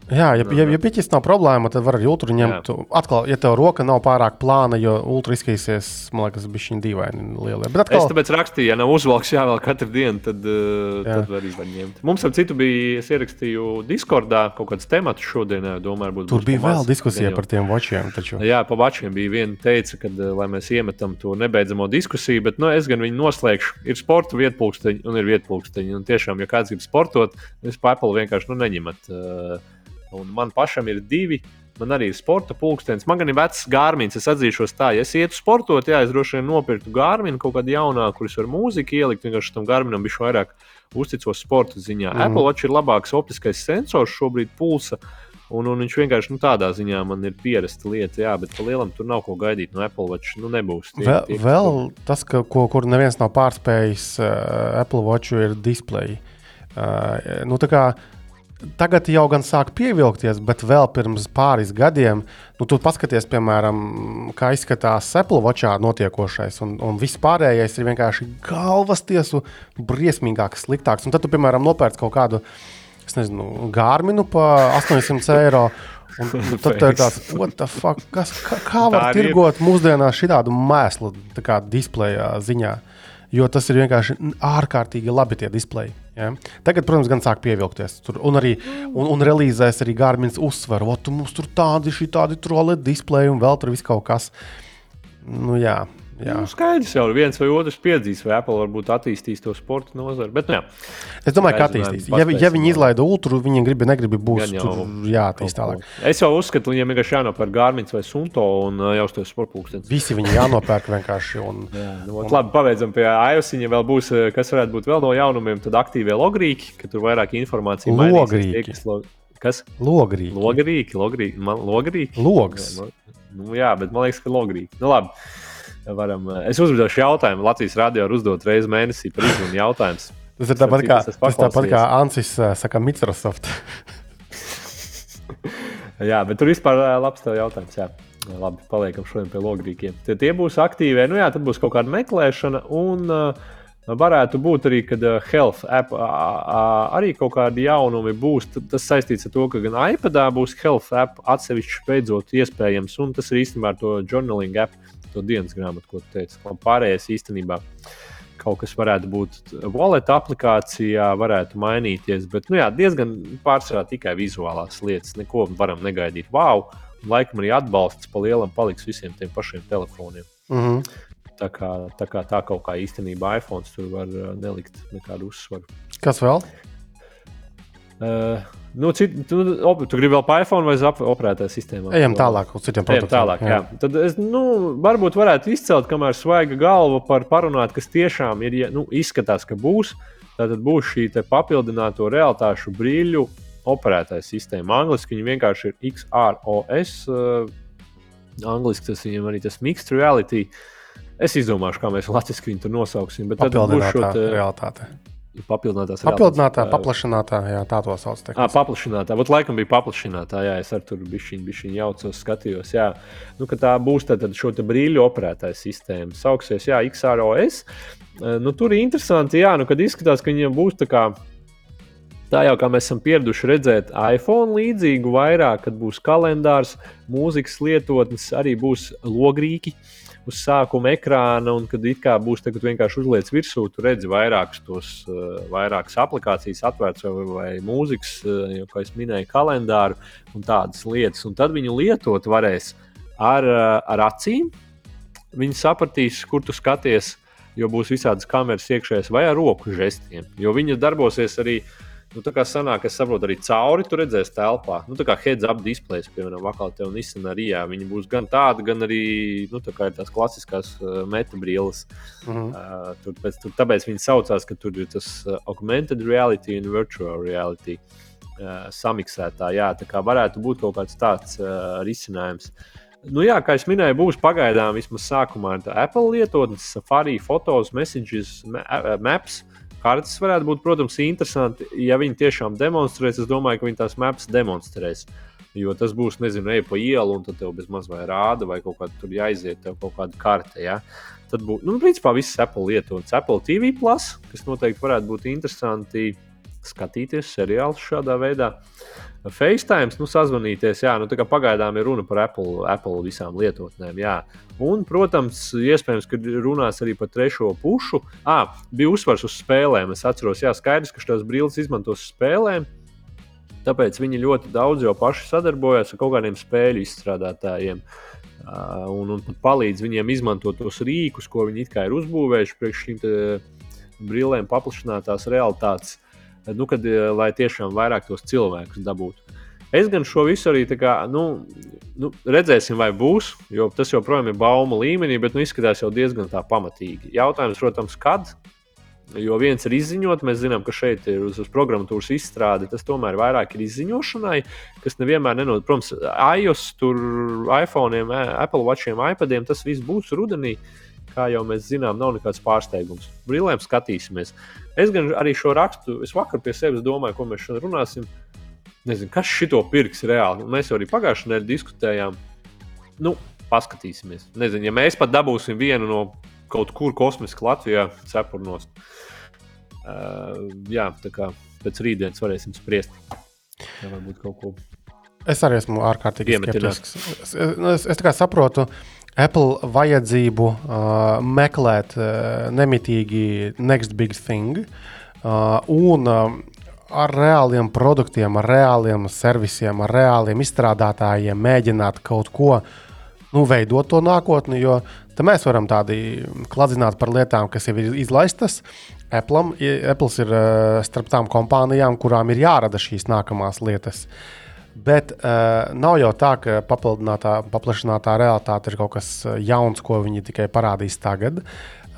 Jā, ja, ja, ja piķis nav problēma, tad var arī ultra ņemt. Jā. Atkal, ja tev roka nav pārāk plāna, jo ultra izskatīsies, man liekas, bija šī dīvaini liela. Bet atkal... Es tāpēc rakstīju, ja nav uzvalks jāvēl katru dienu, tad, uh, Jā. tad var arī ņemt. Mums ar citu bija, es ierakstīju Discordā kaut kāds temats šodien, domāju, būtu. Tur bija vēl diskusija par tiem vočiem. Taču. Jā, pa vočiem bija viena teica, ka, uh, lai mēs iemetam to nebeidzamo diskusiju, bet nu, es gan viņu noslēgšu. Ir sporta vietpulksteņi un ir vietpulksteņi. Un tiešām, ja kāds grib sportot, pa Apple vienkārši nu, neņemat. Uh, un man pašam ir divi. Man arī ir sporta pulkstenis. Man gan ir vecs gārmīns. Es atzīšos, tā, ja es ietu sportot, jā, es droši vien nopirktu gārminu kaut kādu jaunāku, kuris var mūziku ielikt. Vienkārši tam gārminam bija vairāk uzticos sporta ziņā. Mm. Apple Watch ir labāks optiskais sensors šobrīd pulsa. Un, un viņš vienkārši nu, tādā ziņā man ir pierasta lieta, jā, bet lielam tur nav ko gaidīt no Apple Watch. Nu, nebūs. Tie, vēl, tie, vēl tas, ka, ko, kur neviens nav pārspējis, uh, Apple Watch ir display. Uh, nu, tā kā Tagad jau gan sāk pievilkties, bet vēl pirms pāris gadiem, nu, tu paskaties, piemēram, kā izskatās Watchā notiekošais, un, un viss pārējais ir vienkārši galvas tiesu briesmīgāks, sliktāks. Un tad, tu, piemēram, nopērc kaut kādu, es nezinu, gārminu par 800 eiro. Un, tad ir tāds, fuck, kas, kā, kā var tirgot mūsdienās šādu mēslu displeja ziņā? Jo tas ir vienkārši ārkārtīgi labi tie displeji. Ja? Tagad, protams, gan sāk pievilkties. Tur, un arī un, un relīzēs arī Gārmins uzsver, ka mums tur tādi, šī tādi trolēti displeji un vēl tur viss kaut kas. Nu, jā, Jā. Nu, skaidrs jau viens vai otrs piedzīs, vai Apple varbūt attīstīs to sporta nozari. Bet, nu, jā. es domāju, ka attīstīs. Ja, ja viņi izlaida ultru, viņi grib, negrib būs jāattīst tālāk. Es jau uzskatu, viņiem vienkārši jānopērk Gārmins vai Sunto un uh, jau uz sporta pulkstenis. Visi viņi jānopērk vienkārši. Un, jā, nu, un... Labi, pabeidzam pie iOS. Viņa vēl būs, uh, kas varētu būt vēl no jaunumiem, tad aktīvie logrīki, ka tur vairāk informācijas. Logrīki. Kas? Logrīki. Logrīki, logrīki. Man, logrīki? Logs. Jā, nu, jā, bet man liekas, ka logrīki. Nu, labi varam. Eh, es uzdošu jautājumu. Latvijas radio var uzdot reizi mēnesī par izmaiņu jautājumus. Tas ir tāpat kā, tas tāpat kā Ansis eh, saka Microsoft. jā, bet tur vispār eh, labs tev jautājums. Jā. Labi, paliekam šodien pie logrīkiem. Tie, tie būs aktīvi. Nu jā, tad būs kaut kāda meklēšana. Un, uh, Varētu būt arī, ka uh, Health app arī kaut kādi jaunumi būs. Tas saistīts ar to, ka gan iPadā būs Health app atsevišķi beidzot iespējams, un tas ir īstenībā ar to journaling app to dienas grāmatu, ko tu teici. Pārējais īstenībā kaut kas varētu būt wallet aplikācijā, varētu mainīties, bet nu, jā, diezgan pārsvarā tikai vizuālās lietas. Neko varam negaidīt. Wow! Laikam arī atbalsts pa lielam paliks visiem tiem pašiem telefoniem. Mm -hmm. Tā kā, tā kā tā kaut kā īstenībā iPhone tur var uh, nelikt nekādu uzsvaru. Kas vēl? Uh, Nu, cit, tu, op, tu gribi vēl par iPhone vai operētāju sistēmu? Ejam tālāk uz citiem produktiem. Tālāk, jā. Jā. Tad es nu, varbūt varētu izcelt, kamēr svaiga galva par parunāt, kas tiešām ir, ja, nu, izskatās, ka būs. Tad būs šī papildināto realitāšu brīļu operētāja sistēma. Angliski viņa vienkārši ir XROS. Uh, Angliski tas viņam arī tas mixed reality. Es izdomāšu, kā mēs latviešu viņu tur nosauksim. Bet tad būs šo realitāti papildinātās Papildinātā, paplašinātā, jā, tā to sauc. Tā, paplašinātā, vat laikam bija paplašinātā, jā, es ar tur bišķiņ, bišķiņ jaucos, skatījos, jā. Nu, ka tā būs tad šo te brīļu operētāja sistēma. Sauksies, jā, XROS. Nu, tur ir interesanti, jā, nu, kad izskatās, ka viņiem būs tā kā. Tā jau kā mēs esam pieraduši redzēt, iPhone līdzīgu vairāk, kad būs kalendārs, mūzikas lietotnes, arī būs logrīki. Uh, uz sākuma ekrāna, un kad it kā būs tagad vienkārši uzliec virsū, tu redzi vairākas tos, uh, vairākas aplikācijas atvērts vai, vai mūzikas, uh, jau, kā es minēju, kalendāru un tādas lietas. Un tad viņu lietot varēs ar, uh, ar acīm. Viņi sapratīs, kur tu skaties, jo būs visādas kameras iekšējās vai ar roku žestiem. Jo viņas darbosies arī uh, Nu, tā kā sanāk, es saprotu, arī cauri tur redzēs telpā. Nu, tā kā heads-up displejs, piemēram, vakar te un izsana arī, jā, viņi būs gan tādi, gan arī, nu, tā kā ir tās klasiskās uh, metabrīles. Uh -huh. uh, tur, pēc, tur, tāpēc viņi saucās, ka tur ir tas uh, augmented reality un virtual reality uh, samiksētā. Jā, tā kā varētu būt kaut kāds tāds uh, risinājums. Nu, jā, kā jau minēju, būs pagaidām vismaz sākumā Apple lietotnes, Safari, Photos, Messages, Maps. Uh, kartes varētu būt, protams, interesanti. Ja viņi tiešām demonstrēs, es domāju, ka viņi tās maps demonstrēs. Jo tas būs, nezinu, ej pa ielu, un tad tev bezmaz vai rāda, vai kaut kāda tur jāiziet, tev kaut kāda karte. Ja? Tad būtu, nu, principā, viss Apple lietots. Apple TV, plus, kas noteikti varētu būt interesanti skatīties seriālus šādā veidā. FaceTime, nu, sazvanīties, jā, nu, pagaidām ir runa par Apple, Apple visām lietotnēm. Jā. Un, protams, iespējams, ka runās arī par trešo pušu. À, bija uzsvars uz spēlēm. Es atceros, jā, skaidrs, ka šīs brilles izmantos spēlēm. Tāpēc viņi ļoti daudz jau paši sadarbojas ar kaut kādiem spēļu izstrādātājiem. Un, un palīdz viņiem izmantot tos rīkus, ko viņi ir uzbūvējuši priekš šīm brillēm, paplašinātās realitātes nu, kad, eh, lai tiešām vairāk tos cilvēkus dabūtu. Es gan šo visu arī kā, nu, nu, redzēsim, vai būs, jo tas joprojām ir bauma līmenī, bet nu, izskatās jau diezgan pamatīgi. Jautājums, protams, kad. Jo viens ir izziņot, mēs zinām, ka šeit ir uz, uz programmatūras izstrāde. Tas tomēr vairāk ir izziņošanai, kas nevienmēr nenod. Protams, iOS, iPhone, Apple Watchiem, iPadiem tas viss būs rudenī. Uh, kā jau mēs zinām, nav nekāds pārsteigums. Brīlēm skatīsimies. Es gan arī šo rakstu, es vakar pie sevis domāju, ko mēs šodien runāsim. Nezinu, kas šito pirks reāli. Mēs jau arī pagājušajā nedēļā diskutējām. Nu, paskatīsimies. Nezinu, ja mēs pat dabūsim vienu no kaut kur kosmiski Latvijā, cepurnos. Uh, jā, tā kā pēc rītdienas varēsim spriest. Jā, varbūt kaut ko. Es arī esmu ārkārtīgi skeptisks. Es, es, es, es saprotu, uh, Apple vajadzību uh, meklēt uh, nemitīgi next big thing uh, un uh, ar reāliem produktiem, ar reāliem servisiem, ar reāliem izstrādātājiem mēģināt kaut ko nu, veidot to nākotni. Jo mēs varam tādi kladzināt par lietām, kas jau ir izlaistas. Apple, Apple ir uh, starp tām kompānijām, kurām ir jārada šīs nākamās lietas. Uh, Bet uh, nav jau tā, ka paplašinātā realitāte ir kaut kas eh, jauns, ko viņi tikai parādīs tagad.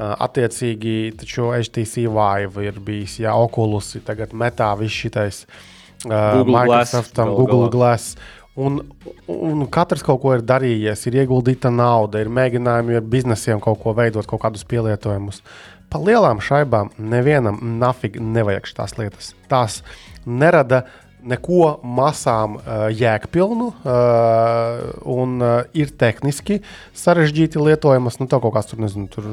Uh, attiecīgi, taču HTC Vive ir bijis, ja Oculus ir tagad metā viss šitais uh, Microsoftam, Google Glass. Un, un katrs kaut ko ir darījies, ir ieguldīta nauda, ir mēģinājumi ar biznesiem kaut ko veidot, kaut kādus pielietojumus. Pa lielām šaibām nevienam nafig nevajag šīs lietas. Tās nerada uh, neko masām uh, jēgpilnu uh, un uh, ir tehniski sarežģīti lietojamas. Nu, tev kaut kāds tur, nezinu, tur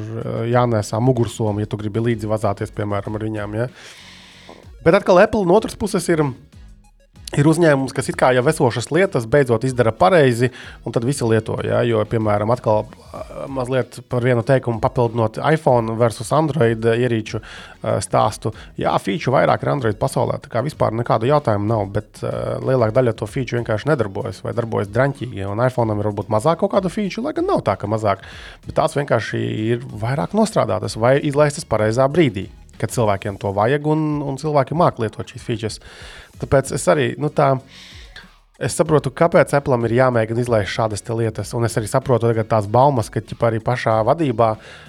jānēsā mugursomu, ja tu gribi līdzi vazāties, piemēram, ar viņām. Ja? Bet atkal Apple no otras puses ir ir uzņēmums, kas it kā jau esošas lietas beidzot izdara pareizi, un tad visi lieto. Ja? Jo, piemēram, atkal mazliet par vienu teikumu papildinot iPhone versus Android ierīču stāstu. Jā, feature vairāk ir Android pasaulē, tā kā vispār nekādu jautājumu nav, bet uh, lielākā daļa to feature vienkārši nedarbojas vai darbojas draņķīgi. Un iPhone ir varbūt mazāk kaut kādu feature, lai gan nav tā, ka mazāk, bet tās vienkārši ir vairāk nostrādātas vai izlaistas pareizā brīdī. ka cilvēkiem to vajag un, un cilvēki māk lietot šīs features. Tāpēc es arī nu, tā. Es saprotu, kāpēc Apple ir jāmēģina izlaist šādas lietas. Un es arī saprotu tās baumas, ka arī pašā vadībā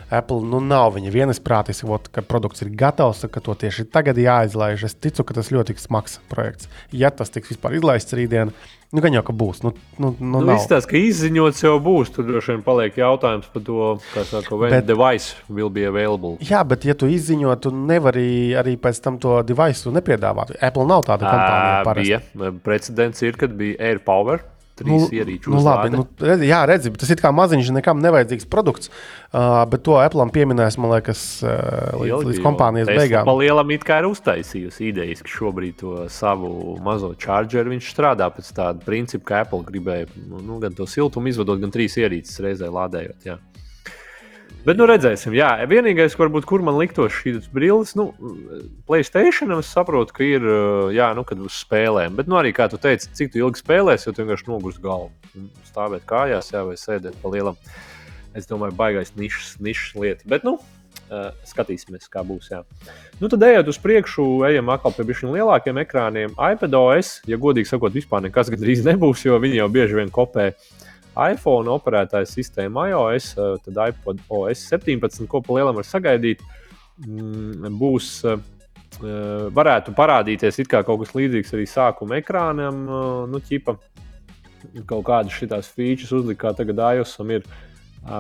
Apple nu, nav vienisprātis, ka produkts ir gatavs, ka to tieši tagad jāizlaiž. Es ticu, ka tas ļoti smags projekts. Ja tas tiks vispār izlaists rītdien, Nu, gan jau, ka būs. Nu, nu, nu, nu, Izstāsta, ka izziņots jau būs. Tur droši vien paliek jautājums par to, kā saka, when bet, device will be available. Jā, bet ja tu izziņo, tu nevari arī pēc tam to device nepiedāvāt. Apple nav tāda kompānija. Parasti. Bija. Precedents ir, kad bija AirPower trīs nu, ierīču. Nu, labi, nu, redz, jā, redzi, tas ir kā maziņš, nekam nevajadzīgs produkts, uh, bet to Apple pieminēs, man liekas, uh, līdz, Ilgi, līdz kompānijas beigām. Pa lielam it kā ir uztaisījusi idejas, ka šobrīd to savu mazo chargeru viņš strādā pēc tāda principa, ka Apple gribēja nu, nu, gan to siltumu izvadot, gan trīs ierīces reizē lādējot. Jā. Bet, nu, redzēsim. Jā, vienīgais, varbūt, kur man liktos šīs brilles, nu, Playstation, es saprotu, ka ir, jā, nu, kad uz spēlēm. Bet, nu, arī, kā tu teici, cik tu ilgi spēlēsi, jo tu vienkārši nogurst galvu. Stāvēt kājās, jā, vai sēdēt pa lielam. Es domāju, baigais nišas, nišas lieta. Bet, nu, skatīsimies, kā būs. Jā. Nu, tad ejot uz priekšu, ejam atkal pie šiem lielākiem ekrāniem. iPad OS, ja godīgi sakot, vispār nekas gandrīz nebūs, jo viņi jau bieži vien kopē uh, iPhone operētāja sistēma iOS, eh, tad iPod OS 17, ko pa lielam var sagaidīt, mm, būs. Eh, varētu parādīties kaut kas līdzīgs arī sākuma ekrānam, eh, nu, ķipa, kaut kādas šīs features uzlikt, kā tagad iOS ir.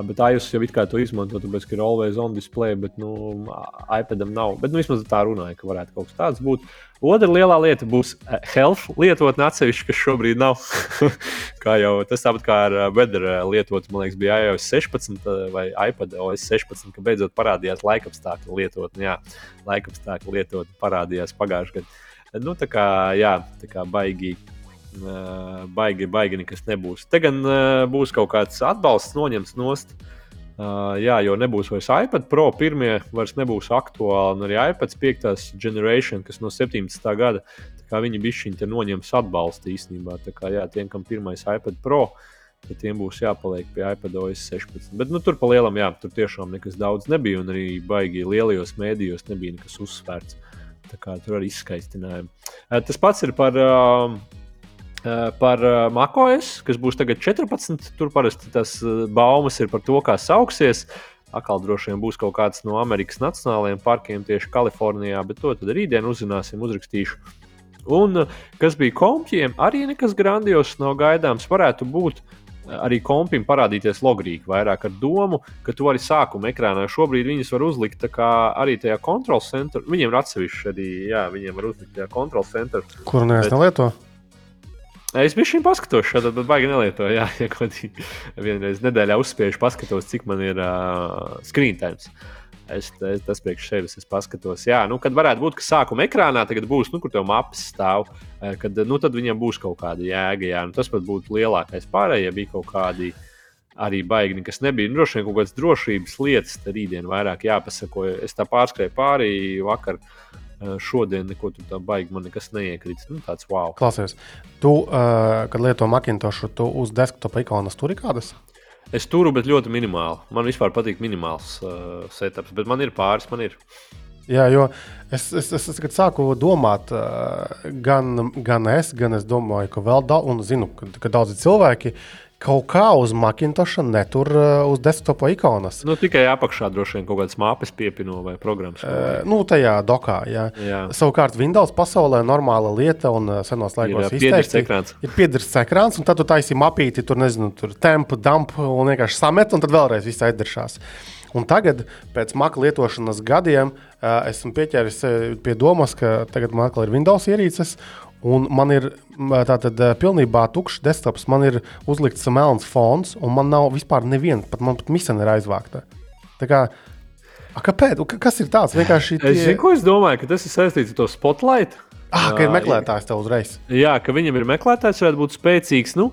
Bet iOS jau it kā to izmanto, tāpēc, ka ir always on display, bet nu, iPadam nav. Bet nu, vismaz tā runāja, ka varētu kaut kas tāds būt. Otra lielā lieta būs health lietotne atsevišķi, kas šobrīd nav. kā jau tas tāpat kā ar weather lietotni, man liekas, bija iOS 16 vai iPad OS 16, ka beidzot parādījās laikapstākļu lietotne. Jā, laikapstākļu lietotne parādījās pagājušajā gadā. Nu, tā kā, jā, tā kā baigi. Baigi, baigi nekas nebūs. Te gan būs kaut kāds atbalsts noņemts nost jā, jo nebūs vairs iPad Pro, pirmie vairs nebūs aktuāli, un arī iPad 5. generation, kas no 17. gada, kā viņi bišķiņi te noņems atbalstu īstenībā. Tā kā jā, tiem, kam pirmais iPad Pro, tad tiem būs jāpaliek pie iPad OS 16. Bet nu, tur pa lielam, jā, tur tiešām nekas daudz nebija, un arī baigi lielajos mēdījos nebija nekas uzsvērts. Tā kā tur arī izskaistinājumi. Tas pats ir par. Uh, par MacOS, kas būs tagad 14. Tur parasti tas baumas ir par to, kā sauksies. Atkal droši vien būs kaut kāds no Amerikas Nacionālajiem parkiem tieši Kalifornijā, bet to tad rītdien uzzināsim, uzrakstīšu. Un kas bija kompjiem, arī nekas grandios nav gaidāms. Varētu būt arī kompim parādīties logrīgi, vairāk ar domu, ka tu vari sākuma ekrānā. Šobrīd viņas var uzlikt arī tajā kontrol centrā. Viņiem ir atsevišķi arī, jā, viņiem var uzlikt tajā kontrol centrā. Kur neviens nelieto? Es biju šim paskatos, šādi bet baigi nelietoju. Jā, ja kaut vienreiz nedēļā uzspiežu, paskatos, cik man ir uh, screen time. Es, es tas priekš sevis es paskatos. Jā, nu, kad varētu būt, ka sākuma ekrānā tagad būs, nu, kur tev maps stāv, kad nu, tad viņam būs kaut kāda jēga. Jā, nu, tas pat būtu lielākais. Pārējie bija kaut kādi arī baigi, kas nebija. Nu, droši vien kaut kādas drošības lietas, tad rītdien vairāk jāpasako. Es tā pārskrēju pāri vakar. Uh, šodien neko tā baigi man nekas neiekrīt. Nu, tāds wow. Klausies, tu, uh, kad lieto Macintošu, tu uz desktopa ikonas tur ir kādas? Es turu, bet ļoti minimāli. Man vispār patīk minimāls uh, setups, bet man ir pāris, man ir. Jā, jo es, es, es, es sāku domāt, gan, gan es, gan es domāju, ka vēl daudz, un zinu, ka, ka daudzi cilvēki uh, kaut kā uz Macintoša netur uh, uz desktopa ikonas. Nu, tikai apakšā droši vien kaut kādas māpes piepino vai programmas. Uh, nu, tajā dokā. Jā. Jā. Savukārt Windows pasaulē normāla lieta un uh, senos laikos ir piedrs ekrāns. Ir piedrs ekrāns, un tad tu taisi mapīti, tur nezinu, tur tempu, dumpu un vienkārši samet, un tad vēlreiz viss aizdaršās. Un tagad, pēc maka lietošanas gadiem, esmu pieķēries pie domas, ka tagad man atkal ir Windows ierīces, Un man ir tātad pilnībā tukšs desktops, man ir uzlikts melns fons, un man nav vispār neviena, pat man pat misija ir aizvākta. Tā kā, a, kāpēc? Kas ir tāds? Vienkārši tie... es, zinu, es domāju, ka tas ir saistīts ar to spotlight. Ah, ka ir meklētājs tev uzreiz. Jā, ka viņam ir meklētājs, varētu būt spēcīgs. Nu,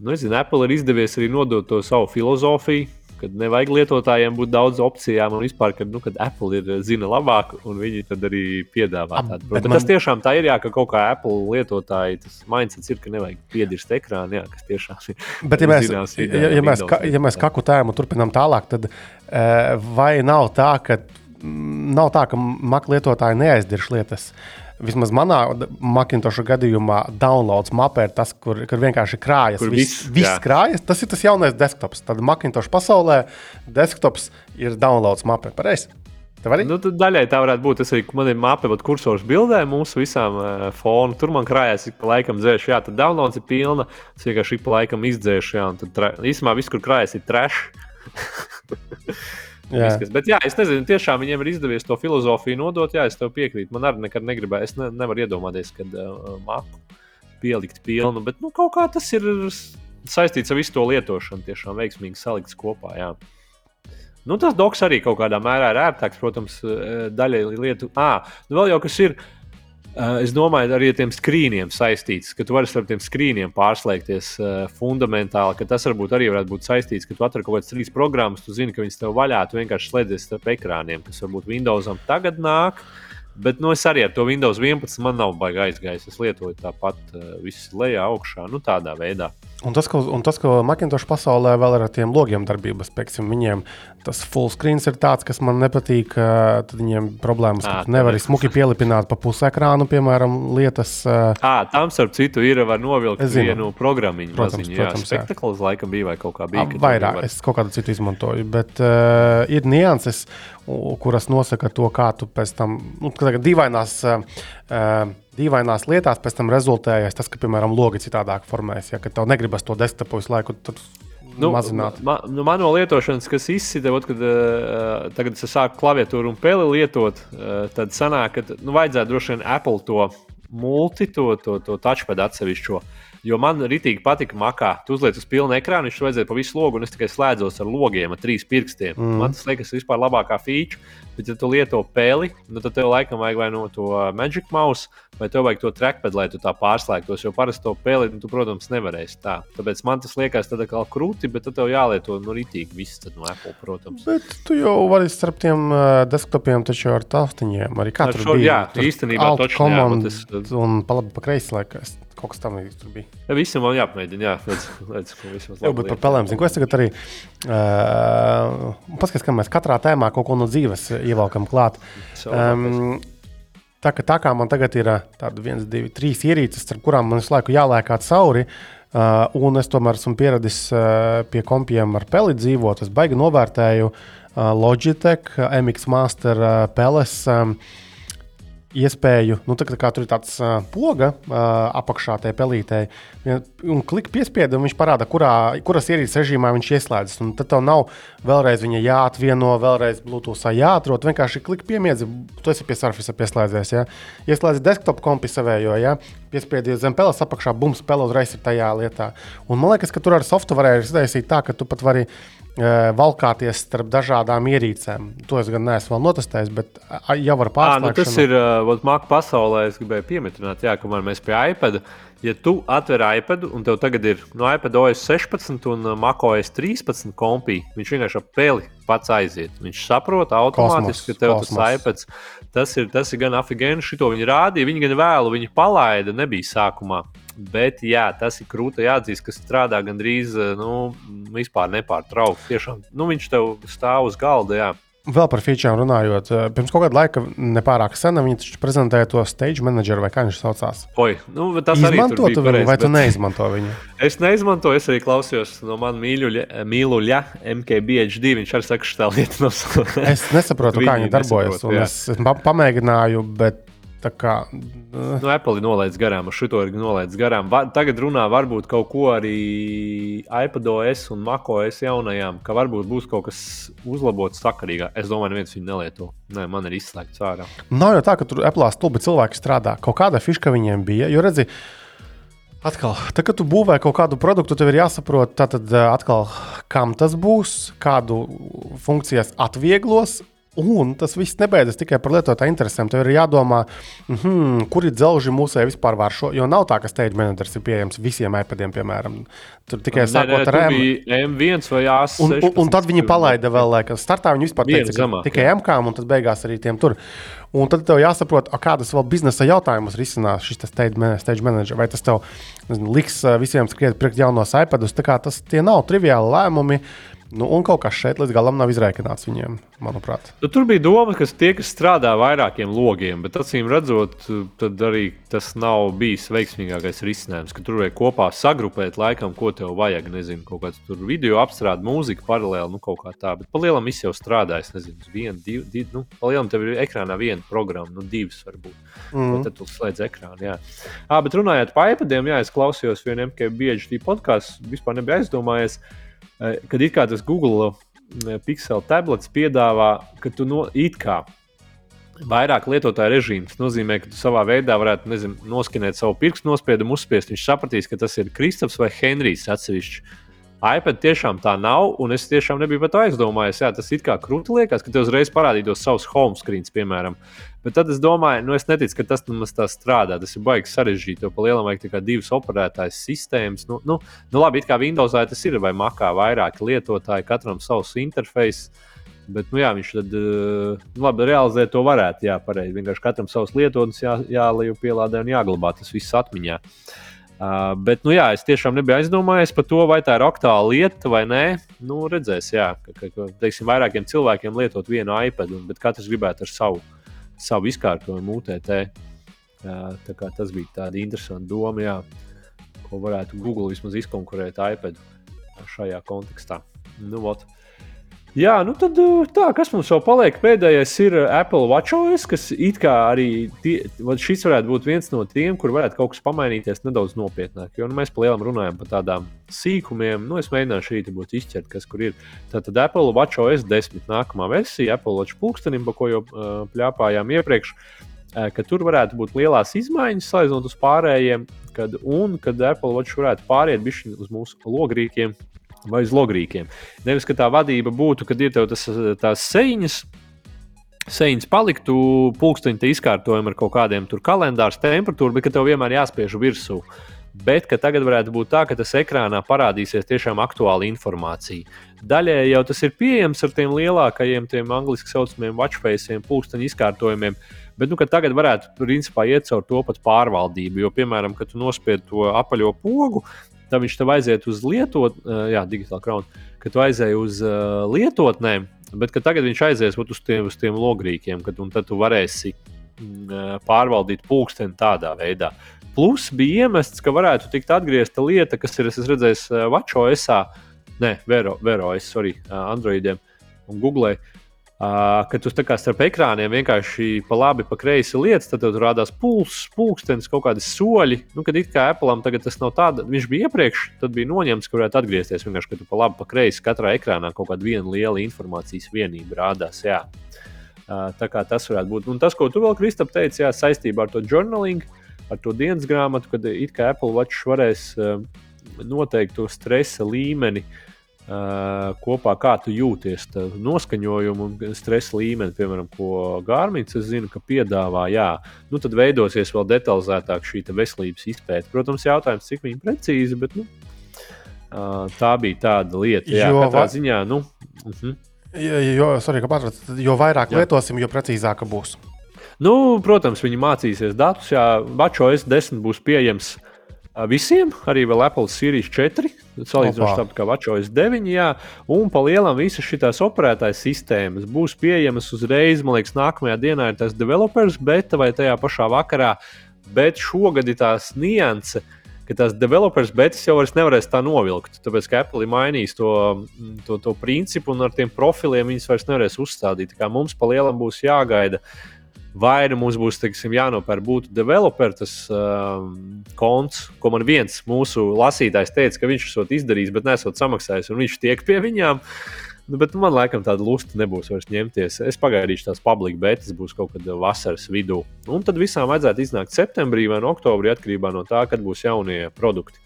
nu, es zinu, Apple ir izdevies arī nodot to savu filozofiju kad nevajag lietotājiem būt daudz opcijām, un vispār, kad, nu, kad Apple ir zina labāk, un viņi tad arī piedāvā tādu. Bet, bet man... tas tiešām tā ir, jā, ka kaut kā Apple lietotāji tas mindsets ir, ka nevajag piedirst ekrānu, jā, kas tiešām ir. Bet, ja mēs, zinās, ja, ja, mēs, ka, ja mēs kaku tēmu turpinām tālāk, tad uh, vai nav tā, ka mm, nav tā, ka Mac lietotāji neaizdirž lietas. Vismaz manā Macintosh gadījumā downloads mapē ir tas, kur, kur vienkārši krājas. Kur viss, viss, viss krājas. Tas ir tas jaunais desktops. Tad Macintosh pasaulē desktops ir downloads mapē. Pareizi. Nu, daļai tā varētu būt. Tas arī man ir mape, bet kursors bildē mūsu visām uh, fonu. Tur man krājās, ik pa laikam dzēš, jā, tad downloads ir pilna. Es vienkārši pa laikam izdzēšu, jā, un tad īsumā viss, kur krājas, ir trash. Jā. Viskas. Bet, jā, es nezinu, tiešām viņiem ir izdevies to filozofiju nodot. Jā, es tev piekrītu. Man arī nekad negribēju. Es ne, nevaru iedomāties, kad uh, maku pielikt pilnu, bet nu, kaut kā tas ir saistīts ar visu to lietošanu. Tiešām veiksmīgi salikts kopā. Jā. Nu, tas doks arī kaut kādā mērā ir ērtāks, protams, eh, daļai lietu. Ah, nu vēl jau kas ir. Eh, Es domāju, arī ar tiem skrīniem saistīts, ka tu vari starp tiem skrīniem pārslēgties uh, fundamentāli, tas varbūt arī varētu būt saistīts, ka tu atrod kaut kādas trīs programmas, tu zini, ka viņas tev vaļā, tu vienkārši slēdzies starp ekrāniem, kas varbūt Windowsam tagad nāk. Bet nu, es arī ar to Windows 11 man nav baigi aizgājis. Es lietoju tāpat, uh, viss lejā, augšā, nu tādā veidā. Un tas, ko, un tas, ko Macintosh pasaulē vēl ir ar tiem logiem darbības, piemēram, viņiem tas full screen ir tāds, kas man nepatīk. Tad viņiem problēmas, ka nevari es- smuki pielipināt pa pusekrānu, piemēram, lietas. Ah, tam starp citu ir var novilkt vienu programmu. Protams, protams, jā. Spektakls laikam bija vai kaut kā bija. tu Vairāk, nevari- es kaut kādu citu izmantoju, bet uh, ir nianses, kuras nosaka to, kā tu pēc tam, nu, ka tagad dīvainās, uh, dīvainās lietās pēc tam rezultējas tas, ka, piemēram, logi citādāk formējas. Ja, tev negribas to desktopu visu laiku tur nu, mazināt. Ma, nu, man no lietošanas, kas izsita, ot, kad uh, tagad es sāku klaviatūru un peli lietot, uh, tad sanāk, ka nu, vajadzētu droši vien Apple to multi, to, to, to touchpad atsevišķo. Jo man rītīgi patika makā. Tu uzliec uz pilnu ekrānu, viņš vajadzēja pa visu logu, un es tikai slēdzos ar logiem, ar trīs pirkstiem. Mm. Man tas liekas, vispār labākā feature. Bet, ja tu lieto peli, nu, tad tev laikam vajag vai no to uh, Magic Mouse, vai tev vajag to trackpad, lai tu tā pārslēgtos. Jo parasti to peli, nu, tu, protams, nevarēsi tā. Tāpēc man tas liekas tad atkal krūti, bet tev jālieto nu, rītīgi viss no Apple, protams. Bet tu jau vari starp tiem uh, desktopiem taču ar taustiņiem. Arī katru bija. jā, tur īstenībā command bet es- Un pa labi, pa kreisi laikas. Kaut kas tam līdzīgs tur bija. Ja, visam man jāpamēģina, jā, redz, redz, ka vismaz Jā, bet par pelēm. Zinu, ko es tagad arī uh, paskatos, ka mēs katrā tēmā kaut ko no dzīves ievelkam klāt. Um, tā, ka, tā kā man tagad ir tāda viens, divi, trīs ierīces, ar kurām man visu laiku jālēkā cauri, uh, un es tomēr esmu pieradis uh, pie kompiem ar peli dzīvot, es baigi novērtēju uh, Logitech, MX Master uh, peles. Um, iespēju, nu, tā, kā- tur ir tāds uh, poga uh, apakšā tajā pelītē, vien- un klik piespieda, un viņš parāda, kurā, kuras ierīces režīmā viņš ieslēdzas. Un tad tev nav vēlreiz viņa jāatvieno, vēlreiz Bluetoothā jāatrod. Vienkārši klik piemiedzi, tu esi pie Surface pieslēdzies. Ja? Ieslēdz desktop kompi savējo, ja? piespiedies zem peles apakšā, bums, pele uzreiz ir tajā lietā. Un man liekas, ka tur ar softu varēja izdarīt tā, ka tu pat vari uh, valkāties starp dažādām ierīcēm. To es gan neesmu notestējis, bet jau ar À, nu tas ir uh, Mākslinieks pasaulē. Es gribēju pieminēt, jā, ka mēs pie iPad. Ja tu atver iPad un tev tagad ir no iPad OS 16 un uh, Mac OS 13 kompī, viņš vienkārši ap peli pats aiziet. Viņš saprot automātiski, ka tev kosmos. tas iPad tas ir, tas ir gan afigēni. Šito viņi rādīja, viņi gan vēlu, viņi palaida, nebija sākumā. Bet jā, tas ir krūti jāatzīst, ka strādā gandrīz uh, nu, vispār nepārtraukti. Tiešām nu, viņš tev stāv uz galda. Jā. Vēl par featuriem runājot, eh, pirms kaut kāda laika, nepārāk sena, viņi taču prezentēja to stage manageru vai kā viņš saucās. Oi, nu, tas arī Izmanto tur bija tu viņu, pareizi, vai tu bet- neizmanto viņu? Es neizmantoju, es arī klausījos no manas mīluļa, MKBHD. Viņš arī saka, ka tā lieta nav. Es nesaprotu, kā Viņi darbojas. nesaprot. Es, es pa- pamēģināju, bet tā kā. eh, Nu, Apple nolaidis garām, ar šo ir nolaidis garām. Va, tagad runā varbūt kaut ko arī iPadOS un MacOS jaunajām, ka varbūt būs kaut kas uzlabots sakarīgāk. Es domāju, neviens viņu nelieto. Nē, man ir izslēgts ārā. Nav jau tā, ka tur Apple stulbi cilvēki strādā. Kaut kāda fiška viņiem bija. Jo redzi, atkal, tā, kad tu būvē kaut kādu produktu, tev ir jāsaprot, tātad, eh, atkal, kam tas būs, kādu funkcijas atvieglos. Un tas viss nebeidzas tikai par lietotāju interesēm. Tev ir jādomā, mm -hmm, kuri dzelži mūsē vispār var šo. Jo nav tā, ka stage managers ir pieejams visiem iPadiem, piemēram. Tur tikai sākot ar M. bija M1 vai A6. Un, un, un tad viņi palaida vēl, laikam, startā viņi vispār teica, ka zemāk, tikai MK, un tad beigās arī tiem tur. Un tad tev jāsaprot, a, kādas vēl biznesa jautājumus risinās šis stage, man- stage manager. Vai tas tev nezinu, liks ā, visiem skriet priekš jaunos iPadus. Tā kā Tas tie nav triviāli lēmumi. Nu, un kaut kas šeit līdz galam nav izrēķināts viņiem, manuprāt. Nu, tur bija doma, ka tie, kas strādā vairākiem logiem, bet acīm redzot, tad arī tas nav bijis veiksmīgākais risinājums. Tur vajag kopā sagrupēt, laikam, ko tev vajag. Nezinu, kaut kāds tur video apstrāde, mūzika paralēli, nu, kaut kā tā. Bet palielam viss jau strādā. Es nezinu, viena, divi, divi nu, palielam tev ir ekrānā viena programma, nu, divas varbūt. Mm. Tad tu slēdz ekrānu. Jā, à, bet runājot par iPadiem, jā, es klausījos vienam, ka bieži šī podkāsts vispār nebija aizdomājies. Eh, kad ir kā tas Google eh, Pixel tablets piedāvā, ka tu no it kā vairāk lietotāju režīms. Tas nozīmē, ka tu savā veidā varētu nezinu, noskinēt savu pirkstu nospiedumu, uzspiest. Viņš sapratīs, ka tas ir Kristofers vai Henrijs atsevišķi iPad tiešām tā nav, un es tiešām nebiju par to aizdomājies. Jā, tas it kā krūti liekas, ka te uzreiz parādītos savs home screens, piemēram. Bet tad es domāju, nu, es neticu, ka tas nemaz tā strādā. Tas ir baigi sarežģīti, jo palielam vajag divas operētājas sistēmas. Nu, nu, nu labi, it kā Windowsā tas ir vai Makā vairāki lietotāji, katram savs interfejs. Bet, nu, jā, viņš tad uh, labi realizēt to varētu. Jā, pareizi. Vienkārši katram savs lietotnes jā, jālieku pielādē un jāglabā tas viss atmiņā. Uh, Uh, bet, nu, jā, es tiešām nebiju aizdomājies par to, vai tā ir aktuāla lieta vai nē. Nu, redzēs, jā, ka, ka, ka teiksim, vairākiem cilvēkiem lietot vienu iPad, bet katrs gribētu ar savu, savu izkārtojumu UTT. Uh, tas bija tāds interesants doma, jā, ko varētu Google vismaz izkonkurēt iPad šajā kontekstā. Nu, ot. Jā, nu tad uh, tā, kas mums vēl paliek? Pēdējais ir uh, Apple WatchOS, kas it kā arī tie, šis varētu būt viens no tiem, kur varētu kaut kas pamainīties nedaudz nopietnāk. Jo nu, mēs palielam runājam par tādām sīkumiem. Nu, es mēģināšu arī būt izķert, kas kur ir. Tātad Apple WatchOS 10 nākamā versija, Apple Watch pulkstenim, pa ko jau uh, pļāpājām iepriekš. Uh, ka tur varētu būt lielās izmaiņas, salīdzinot uz pārējiem, kad, un kad Apple Watch varētu pāriet uz mūsu logrīkiem, vai uz logrīkiem. Nevis, ka tā vadība būtu, kad ir tev tas, tās sēņas. Sēņas paliktu pulksteņa izkārtojumi ar kaut kādiem kalendāru temperatūru, bet tev vienmēr jāspiež virsū. Bet tagad varētu būt tā, ka tas ekrānā parādīsies tiešām aktuāla informācija. Daļēji jau tas ir pieejams ar tiem lielākajiem, tiem angļuiski saucamiem watchfaceiem, pulksteņa izkārtojumiem. Bet nu, tagad varētu principā iet caur to pat pārvaldību. Jo, piemēram, kad tu nospied to apaļo pogu, tad viņš tev aiziet uz lietot, jā, digitāla krauna, ka tu aizēji uz uh, lietotnēm, bet tagad viņš aizies uz tiem, uz tiem logrīkiem, kad, un tad tu varēsi uh, pārvaldīt pulksteni tādā veidā. Plus bija iemests, ka varētu tikt atgriezta lieta, kas ir, uh, Vačo SA, ne, Vero, Vero es, sorry, Androidiem un Google. Uh, Uh, kad tu starp ekrāniem vienkārši pa labi, pa kreisi lietas, tad tur rādās pulss, pulkstenis, kaut kādi soļi. Nu, kad it kā Apple tagad tas nav tāds, viņš bija iepriekš, tad bija noņemts, ka varētu atgriezties. Vienkārši, kad tu pa labi, pa kreisi katrā ekrānā kaut kāda viena liela informācijas vienība rādās. Jā. Uh, tā kā tas varētu būt. Un tas, ko tu vēl, Kristap, teici, jā, saistībā ar to journaling, ar to dienas grāmatu, kad it kā Apple Watch varēs uh, noteikt to stresa līmeni. Uh, kopā, kā tu jūties, noskaņojumu un stresa līmeni, piemēram, ko Gārmīns, es zinu, ka piedāvā, jā, nu tad veidosies vēl detalizētāk šī veselības izpēte. Protams, jautājums, cik viņi precīzi, bet nu, uh, tā bija tāda lieta, jā, jo, katrā ziņā, nu. Uh mhm. -huh. Jo, sorry, patrat, jo vairāk jā. lietosim, jo precīzāka būs. Nu, protams, viņi mācīsies datus. Jā, Bačo S10 būs pieejams visiem, arī vēl Apple Series 4, salīdzinoši tāpat kā WatchOS 9, jā, un pa lielam visas šīs operētājas sistēmas būs pieejamas uzreiz, man liekas, nākamajā dienā ir tas developers beta vai tajā pašā vakarā, bet šogad ir tās nianses ka tās developers betas jau nevarēs tā novilkt. Tāpēc, ka Apple ir mainījis to, to, to principu un ar tiem profiliem viņas vairs nevarēs uzstādīt. Tā kā mums pa lielam būs jāgaida vai nu mums būs teiksim, jānopērk būtu developer tas um, konts, ko man viens mūsu lasītājs teica, ka viņš esot izdarījis, bet nesot samaksājis, un viņš tiek pie viņiem. Nu, bet man laikam tāda lusta nebūs vairs ņemties. Es pagaidīšu tās publikas betas, būs kaut kad vasaras vidū. Un tad visām vajadzētu iznākt septembrī vai no oktobrī, atkarībā no tā, kad būs jaunie produkti.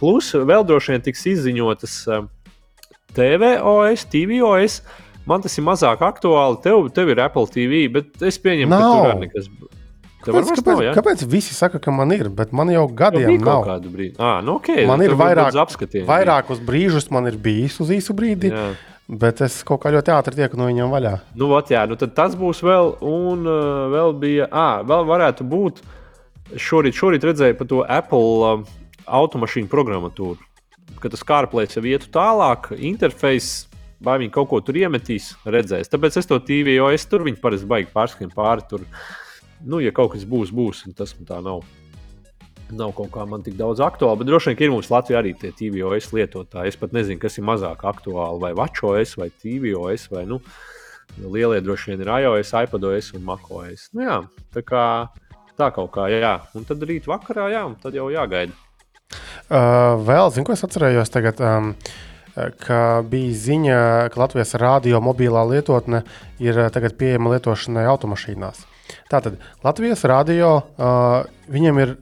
Plus vēl droši vien tiks izziņotas um, TVOS, TVOS. Man tas ir mazāk aktuāli. Tev, tev ir Apple TV, bet es pieņemu, nav. ka tur ir nekas. Kāpēc, kāpēc, nav, ja? kāpēc visi saka, ka man ir, bet man jau gadiem jau nav? Ah, nu okay, man ir vairāk, vairākus brīžus, man ir bijis uz īsu brīdi. Jā. Bet es kaut kā ļoti ātri tieku no viņiem vaļā. Nu, ot, jā, nu tas būs vēl, un uh, vēl bija, ah, vēl varētu būt. Šorīt, šorīt redzēju par to Apple uh, automašīnu programmatūru, ka tas CarPlay jau ietu tālāk, interfejs vai viņi kaut ko tur iemetīs, redzēs. Tāpēc es to TVOS tur viņi parasti baigi pārskrien pāri. Tur. Nu, ja kaut kas būs, būs, un tas man tā nav. Nav kaut kā man tik daudz aktuāli, bet droši vien ir mums Latvijā arī tie TVOS lietotāji. Es pat nezinu, kas ir mazāk aktuāli, vai VAČOS vai TVOS. Vai, nu, lielie droši vien ir iOS, iPadOS un MacOS. Nu, jā, tā kā tā kaut kā, jā. Un tad rīt vakarā, jā, tad jau jāgaida. Uh, vēl, zinu, ko es atcerējos tagad. Um, ka bija ziņa, ka Latvijas rādio mobilā lietotne ir tagad pieejama lietošanai automašīnās. Tātad Latvijas rādio uh, viņam ir,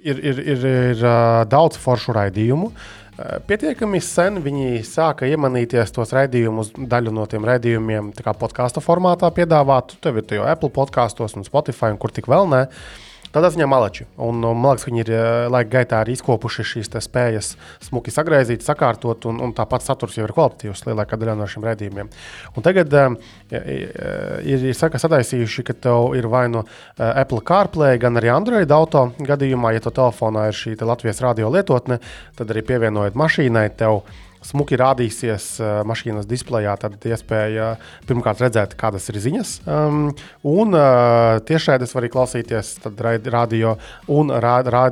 ir, ir, ir, ir uh, daudz foršu raidījumu. Uh, pietiekami sen viņi sāka iemanīties tos raidījumus, daļu no tiem raidījumiem, kā podkāstu formātā piedāvāt. Ir jau Apple podkāstos un Spotify, un kur tik vēl ne. Uh, Tādā ziņā malači. Un, un, man liekas, ka viņi ir eh, laika gaitā arī izkopuši šīs spējas smuki sagraizīt, sakārtot, un, un tāpat saturs jau ir kvalitatīvs lielākā daļā no šiem redzējumiem. Un tagad um, ir, ir saka, sadaisījuši, ka tev ir vai nu, Apple CarPlay, gan arī Android auto gadījumā, ja to telefonā ir šī Latvijas radio lietotne, tad arī pievienojot mašīnai tev smuki rādīsies uh, mašīnas displejā, tad iespēja pirmkārt redzēt, kādas ir ziņas. Um, un uh, tiešraidēs var arī klausīties radio un rā, rā,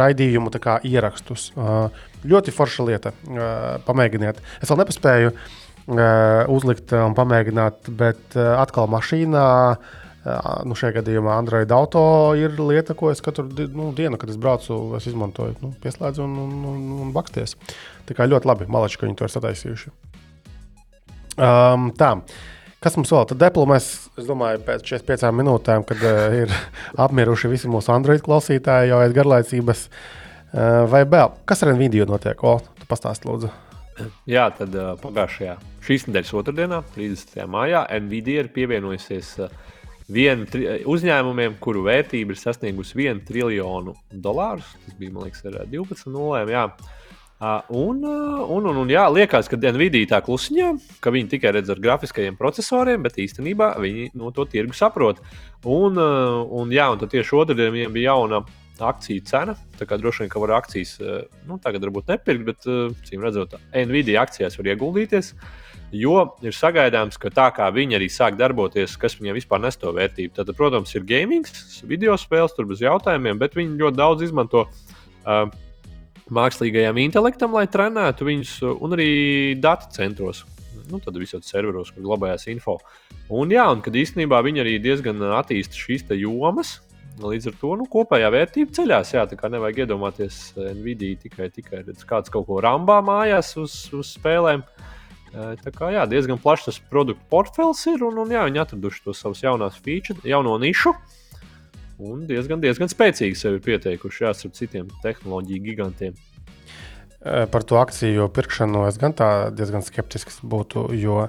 raidījumu ierakstus. Uh, ļoti forša lieta. Uh, pamēģiniet. Es vēl nepaspēju uh, uzlikt un pamēģināt, bet uh, atkal mašīnā. Nu, šajā gadījumā Android auto ir lieta, ko es katru nu, dienu, kad es braucu, es izmantoju, nu, pieslēdzu un, un, un, un baksties. Tā kā ļoti labi, malači, ka viņi to ir sataisījuši. Um, tā. Kas mums vēl? Tad Apple mēs, es domāju, pēc 45 minūtēm, kad uh, ir apmieruši visi mūsu Android klausītāji jau aiz garlaicības, uh, vai vēl kas ar Nvidia notiek? O, tu pastāsti, lūdzu. Jā, tad uh, pagājušajā šīs nedēļas otrdienā, 30. maijā, Nvidia ir pievienojusies uh, vienu tri, uzņēmumiem, kuru vērtība ir sasniegusi 1 triljonu dolāru. Tas bija, man liekas, ar 12 nulēm. Jā. Uh, un, un, un, un jā, liekas, ka Nvidia tā klusiņā, ka viņi tikai redz ar grafiskajiem procesoriem, bet īstenībā viņi no to tirgu saprot. Un, uh, un, jā, un tieši otrdienā viņiem bija jauna akciju cena. Tā kā droši vien, ka var akcijas, nu, tagad varbūt nepirkt, bet, cīm redzot, Nvidia akcijās var ieguldīties. Jo ir sagaidāms, ka tā kā viņi arī sāk darboties, kas viņiem vispār nes to vērtību. Tad, protams, ir gaming, video spēles, tur bez jautājumiem, bet viņi ļoti daudz izmanto uh, mākslīgajam intelektam, lai trenētu viņus, un arī datu centros. Nu, tad visos serveros, kur glabājās info. Un, jā, un kad īstenībā viņi arī diezgan attīsta šīs jomas, līdz ar to nu, kopējā vērtība ceļās. Jā, tā kā nevajag iedomāties Nvidia tikai, tikai redz, kāds kaut ko rambā mājās uz, uz spēlēm. Tā kā jā, diezgan plašs tas produktu portfels ir, un, un jā, viņi atraduši to savus jaunās features, jauno nišu. Uh, un diezgan, diezgan spēcīgi sevi pieteikuši jāsaka citiem tehnoloģiju gigantiem. Par to akciju pirkšanu es gan diezgan skeptisks būtu. Jo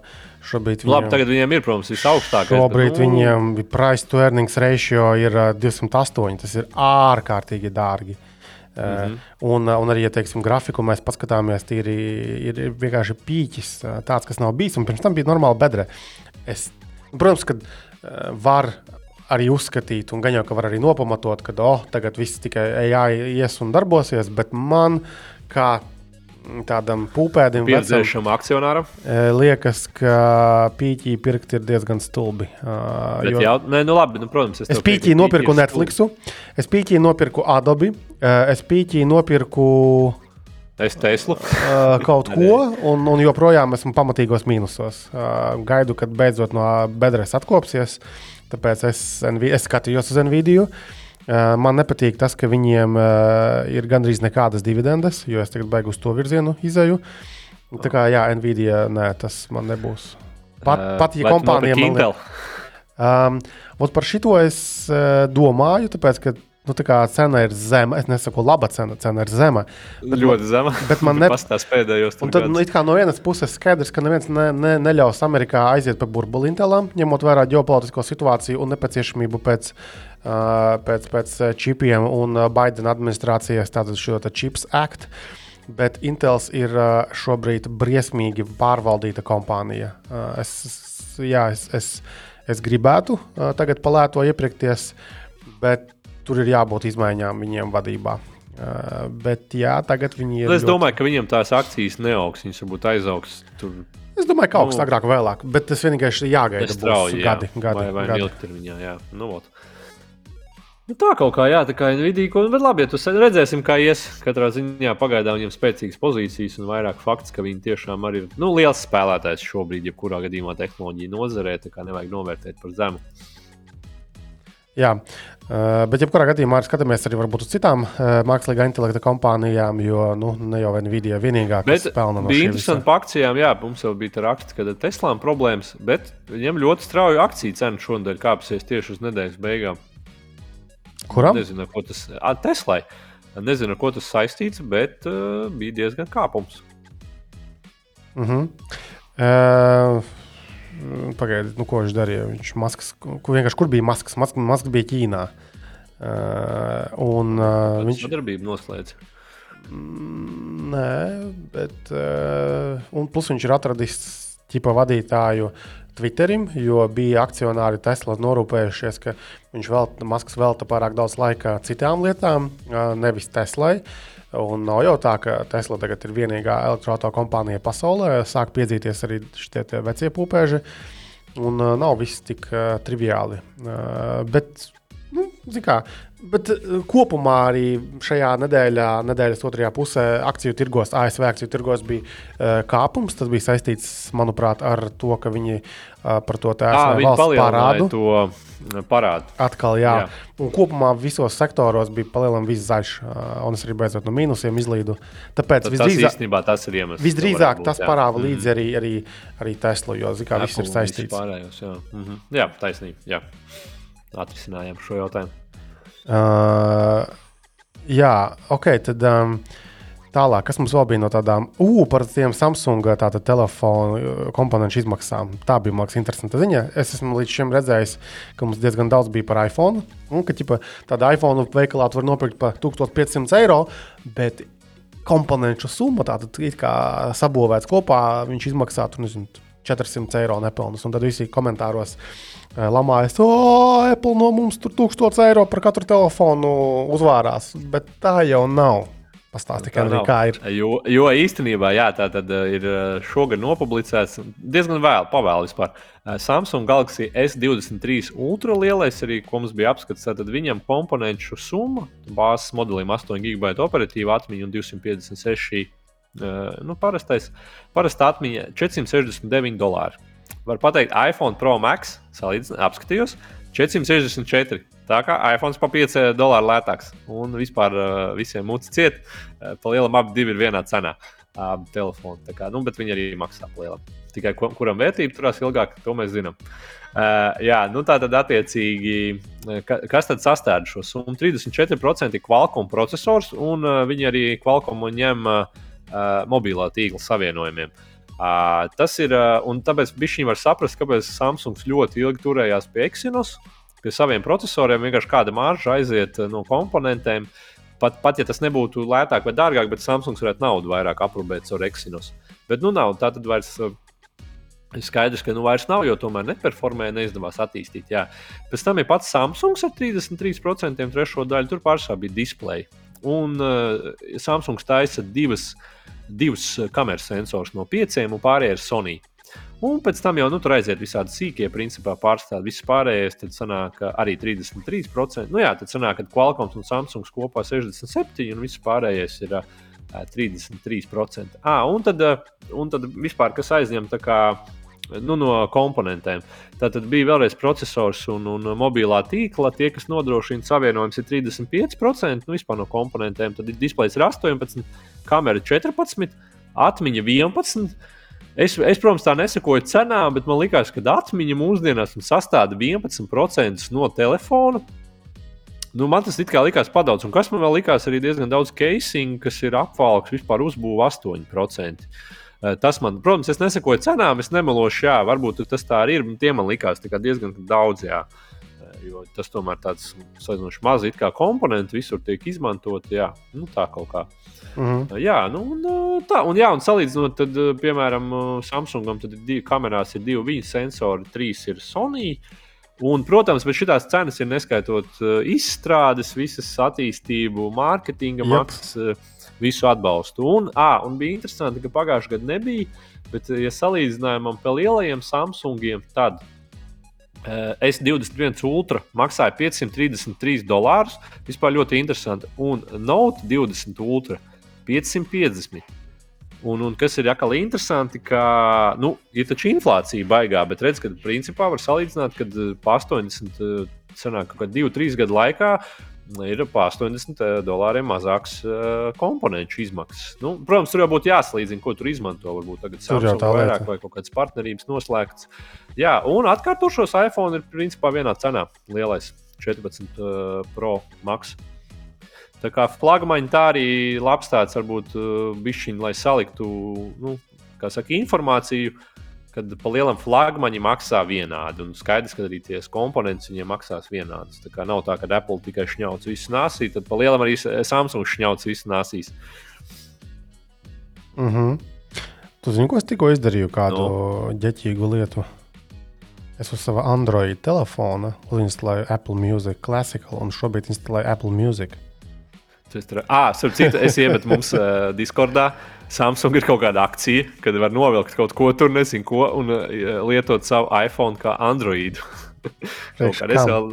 šobrīd viņiem, Labi, tagad viņiem ir, protams, visaugstākais. Šobrīd bet, nu... viņiem price to earnings ratio ir 208. Tas ir ārkārtīgi dārgi. Mm -hmm. un, un arī, ja teiksim, grafiku mēs paskatāmies, ir, ir vienkārši pīķis, tāds, kas nav bijis. Un pirms tam bija normāla bedre. Es, protams, ka var arī uzskatīt, un gan jau ka var arī nopamatot, ka oh, tagad viss tikai AI ies un darbosies, bet man kā tādam pūpēdim, pieredzējušam akcionāram, e, liekas, ka pīķī pirkt ir diezgan stulbi. Bet jo... jā, nē, nu labi, nu, protams, es, es pīķī nopirku Netflixu, es pīķī nopirku Adobe, e, es pīķī nopirku. Es Teslu. kaut ko, un, un joprojām esmu pamatīgos mīnusos. Gaidu, kad beidzot no bedres atkopsies. Uh, Tāpēc es, es skatījos uz Nvidia. Uh, man nepatīk tas, ka viņiem uh, ir gandrīz nekādas dividendes, jo es tagad beigu uz to virzienu izēju. Tā kā jā, Nvidia, nē, tas man nebūs. Pat, uh, pat ja liekas, um, par šito es uh, domāju, tāpēc, ka Nu, tā kā cena ir zema, es nesaku, laba cena, cena ir zema. Bet ļoti man, zema. Bet man ne... pastāv pēdējos. Un tad, nu, no vienas puses, skaidrs, ka neviens ne, ne, neļaus Amerikā aiziet pa burbuli Intelam, ņemot vērā ģeopolitisko situāciju un nepieciešamību pēc, pēc, pēc čipiem un Baidena administrācijas tātad šo tā Chips Act. Bet Intels ir šobrīd briesmīgi pārvaldīta kompānija. Es, jā, es, es, es gribētu tagad palēto iepirkties, bet tur ir jābūt izmaiņām viņiem vadībā. Uh, bet jā, tagad viņi ir. Es ļoti... domāju, ka viņiem tās akcijas neaugs. Viņas varbūt aizaugs tur Es domāju, ka augsts, nu, agrāk vai vēlāk, bet tas vienīgais ir jāgaida. Strauji, gadi, jā. gadi, vai, vai gadi. ilgtermiņā, jā. Nu, ot. Nu, tā kaut kā, jā, tā kā Nvidia. Bet labi, ja tu redzēsim, kā ies. Katrā ziņā pagaidām viņam spēcīgas pozīcijas un vairāk fakts, ka viņi tiešām arī ir nu, liels spēlētājs šobrīd, jebkurā gadījumā tehnoloģija nozarē. Tā kā nevajag novērtēt par zemu. Jā, uh, bet jebkurā gadījumā arī skatāmies arī uz citām uh, mākslīgā intelekta kompānijām, jo nu, ne jau Nvidia vienīgā, kas pelna no šīs. Bija interesanti par akcijām, jā, mums jau bija raksts, ka Teslām problēmas, bet viņam ļoti strauji akciju cena šonadēļ kāpsies tieši uz nedēļas beigām. Kuram? Nezinu, ko tas ir. Teslai. Nezinu, ar ko tas saistīts, bet uh, bija diezgan kāpums. Uh -huh. uh... Pagaidiet, nu, ko viņš darīja. Viņš maskas, kur, vienkārši kur bija maskas? Maskas, maskas bija Ķīnā. Uh, un, uh, viņš sadarbību noslēdz. Mm, nē, bet. Uh, plus viņš ir atradis ķipa vadītāju Twitterim, jo bija akcionāri Tesla norūpējušies, ka viņš vēl, Masks velta pārāk daudz laika citām lietām, uh, nevis Teslai. Un nav jau tā, ka Tesla tagad ir vienīgā elektroautokompānija pasaulē. Sāk piedzīties arī šie vecie pūpēži. Un uh, nav viss tik uh, triviāli. Uh, bet, kā, bet uh, kopumā arī šajā nedēļā, nedēļas otrajā pusē akciju tirgos, ASV akciju tirgos bija uh, kāpums. Tas bija saistīts, manuprāt, ar to, ka viņi uh, par to tēlu valsts parādu. To parādu. Atkal, jā. jā. Un kopumā visos sektoros bija palielināts viss zaļš, un es arī beidzot no mīnusiem izlīdu. Tāpēc Tad visdrīzāk, tas, īstenībā, tas ir iemesls. Visdrīzāk tas parāda līdzi mm -hmm. arī, arī, arī Tesla, jo kā viss ir saistīts. Pārējos, jā. Mm -hmm. jā, taisnība. Jā. Atrisinājām šo jautājumu. Uh, jā, ok. Tad, um, Tālāk, kas mums vēl bija no tādām ū, par tiem Samsung telefonu uh, komponentu izmaksām. Tā bija mākslinieks interesanta ziņa. Es esmu līdz šim redzējis, ka mums diezgan daudz bija par iPhone. Un, ka ķipa, tādu iPhone veikalā var nopirkt par 1500 eiro, bet komponentu summa tātad kā sabūvēts kopā, viņš izmaksātu nezinu, 400 eiro nepelnus. Un tad visi komentāros uh, lamājas, o, Apple no mums tur 1000 eiro par katru telefonu uzvārās. Bet tā jau nav. Pastāsti, kā, kā ir. Jo, jo īstenībā, jā, tā tad uh, ir uh, šogad nopublicēts diezgan vēl, pavēl vispār. Samsung Galaxy S23 ultra lielais, arī ko mums bija apskats, tad viņam komponentu summa bāzes modelim 8 GB operatīva atmiņa un 256 nu, parastais, parasta atmiņa 469 dolāri. Var teikt, iPhone Pro Max, salīdzinājumā, apskatījos, 464. Tā kā iPhone pa 5 dolāru lētāks. Un vispār uh, visiem mūcis ciet. Pa lielam abi ir vienā cenā. Uh, telefoni. Kā, nu, bet viņi arī maksā pa lielam. Tikai kuram vērtība turās ilgāk, to mēs zinām. Uh, jā, nu tā tad attiecīgi, ka, kas tad sastāv šo summu? 34% ir Qualcomm processors, un uh, viņi arī Qualcomm ņem uh, mobilā tīkla savienojumiem. Uh, tas ir, uh, un tāpēc viņi var saprast, kāpēc Samsungs ļoti ilgi turējās pie Exynos. Uh, pie saviem procesoriem vienkārši kāda marža aiziet no komponentiem. Pat, pat ja tas nebūtu lētāk vai dārgāk, bet Samsungs varētu naudu vairāk aprūpēt ar Exynos. Bet nu nav, tā tad vairs. Ir eh, skaidrs, ka nu vairs nav, jo tomēr neperformēja, neizdevās attīstīt. Jā. Pēc tam ir pats Samsungs ar 33% trešo daļu, tur pārsvarā bija display. Un uh, Samsungs taisa divas, divas kameras sensors no pieciem, un pārējie ir Sony. Un pēc tam jau nu, tur aiziet visādi sīkie, principā pārstāv viss pārējais. Tad sanāk arī 33%. Nu jā, tad sanāk, ka Qualcomm un Samsungs kopā 67% un viss pārējais ir uh, 33%. Ah, un, tad, un tad vispār kas aizņem kā, nu, no komponentiem. Tad bija vēlreiz processors un, un mobilā tīkla. Tie, kas nodrošina savienojums, ir 35% nu, no komponentiem. Tad displejs ir 18, kamera 14, atmiņa 11. Es, es, protams, tā nesakoju cenām, bet man liekas, ka atmiņa mūsdienās sastāv 11% no telefona. Nu, man tas likās padaudz, un kas man vēl likās, arī diezgan daudz casing, kas ir apvalks, vispār uzbūvēta 8%. Eh, tas man, protams, es nesakoju cenām, es nemelošu, jā, varbūt tas tā arī ir. Tie man likās diezgan daudz. Jā. Eh, jo tas tomēr tāds salīdzinoši maz komponents visur tiek izmantot. Jā, nu, tā kaut kā. Mm -hmm. Jā, nu, un, tā, un, jā, un salīdzinot, tad, piemēram, Samsungam ir divi kamerās, ir divi viņa sensori, trīs ir Sony. Un, protams, bet šīs cenas ir neskaitot izstrādes, visas attīstību, mārketinga yep. Visu atbalstu. Un, à, un bija interesanti, ka pagājušajā gadā nebija, bet, ja salīdzinājumam pie lielajiem Samsungiem, tad uh, S21 Ultra maksāja 533 dolārus. Vispār ļoti interesanti. Un Note 20 Ultra 550. Un, un kas ir atkal interesanti, ka nu, ir taču inflācija baigā, bet redz, ka principā var salīdzināt, kad pa 80, sanāk, kādā 2-3 gadu laikā ir pa 80 eh, dolāriem mazāks uh, komponentu izmaksas. Nu, protams, tur jau būtu jāsalīdzina, ko tur izmanto. Varbūt tagad Samsung vairāk vai kaut kādas partnerības noslēgts. Jā, un atkārtošos iPhone ir principā vienā cenā. Lielais 14 uh, eh, Pro Max. Tā kā flagmaņi tā arī labs tāds, varbūt uh, bišķiņi, lai saliktu, nu, kā saka, informāciju. Uh, kad pa lielam flagmaņam maksā vienādi. Un skaidrs, ka arī tie komponenti viņiem maksās vienādus. Tā kā nav tā, ka Apple tikai šņauc visu nāsī, tad pa lielam arī Samsung šņauc visu nāsīs. Mm -hmm. Tu zini, ko es tikko izdarīju, kādu no. ģeķīgu lietu? Es uz sava Android telefona instalēju Apple Music Classical un šobrīd instalēju Apple Music. Ir. Ah, starp citu, es iemetu mums uh, Discordā. Samsung ir kaut kāda akcija, kad var novilkt kaut ko tur, nezinu, ko, un uh, lietot savu iPhone kā Android. es vēl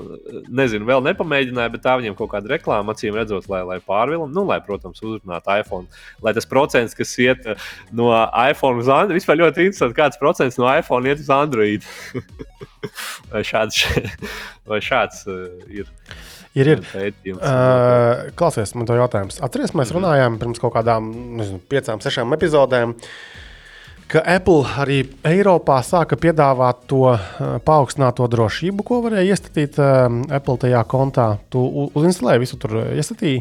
nezinu, vēl nepamēģināju, bet tā viņiem kaut kāda reklāma acīm redzot, lai, lai pārvilam, nu, lai, protams, uzrunātu iPhone. Lai tas procents, kas iet no iPhone uz Android, vispār ļoti interesanti, kāds procents no iPhone iet uz Android. vai šāds, vai šāds uh, ir. Ir, ir. Uh, klausies, man te jautājums. Atcerieties, mēs mhm. runājām pirms kaut kādām nezinu, piecām, sešām epizodēm. Ka Apple arī Eiropā sāka piedāvāt to paaugstināto drošību, ko varēja iestatīt Apple tajā kontā. Tu uzinstalēji visu tur, iesatīji?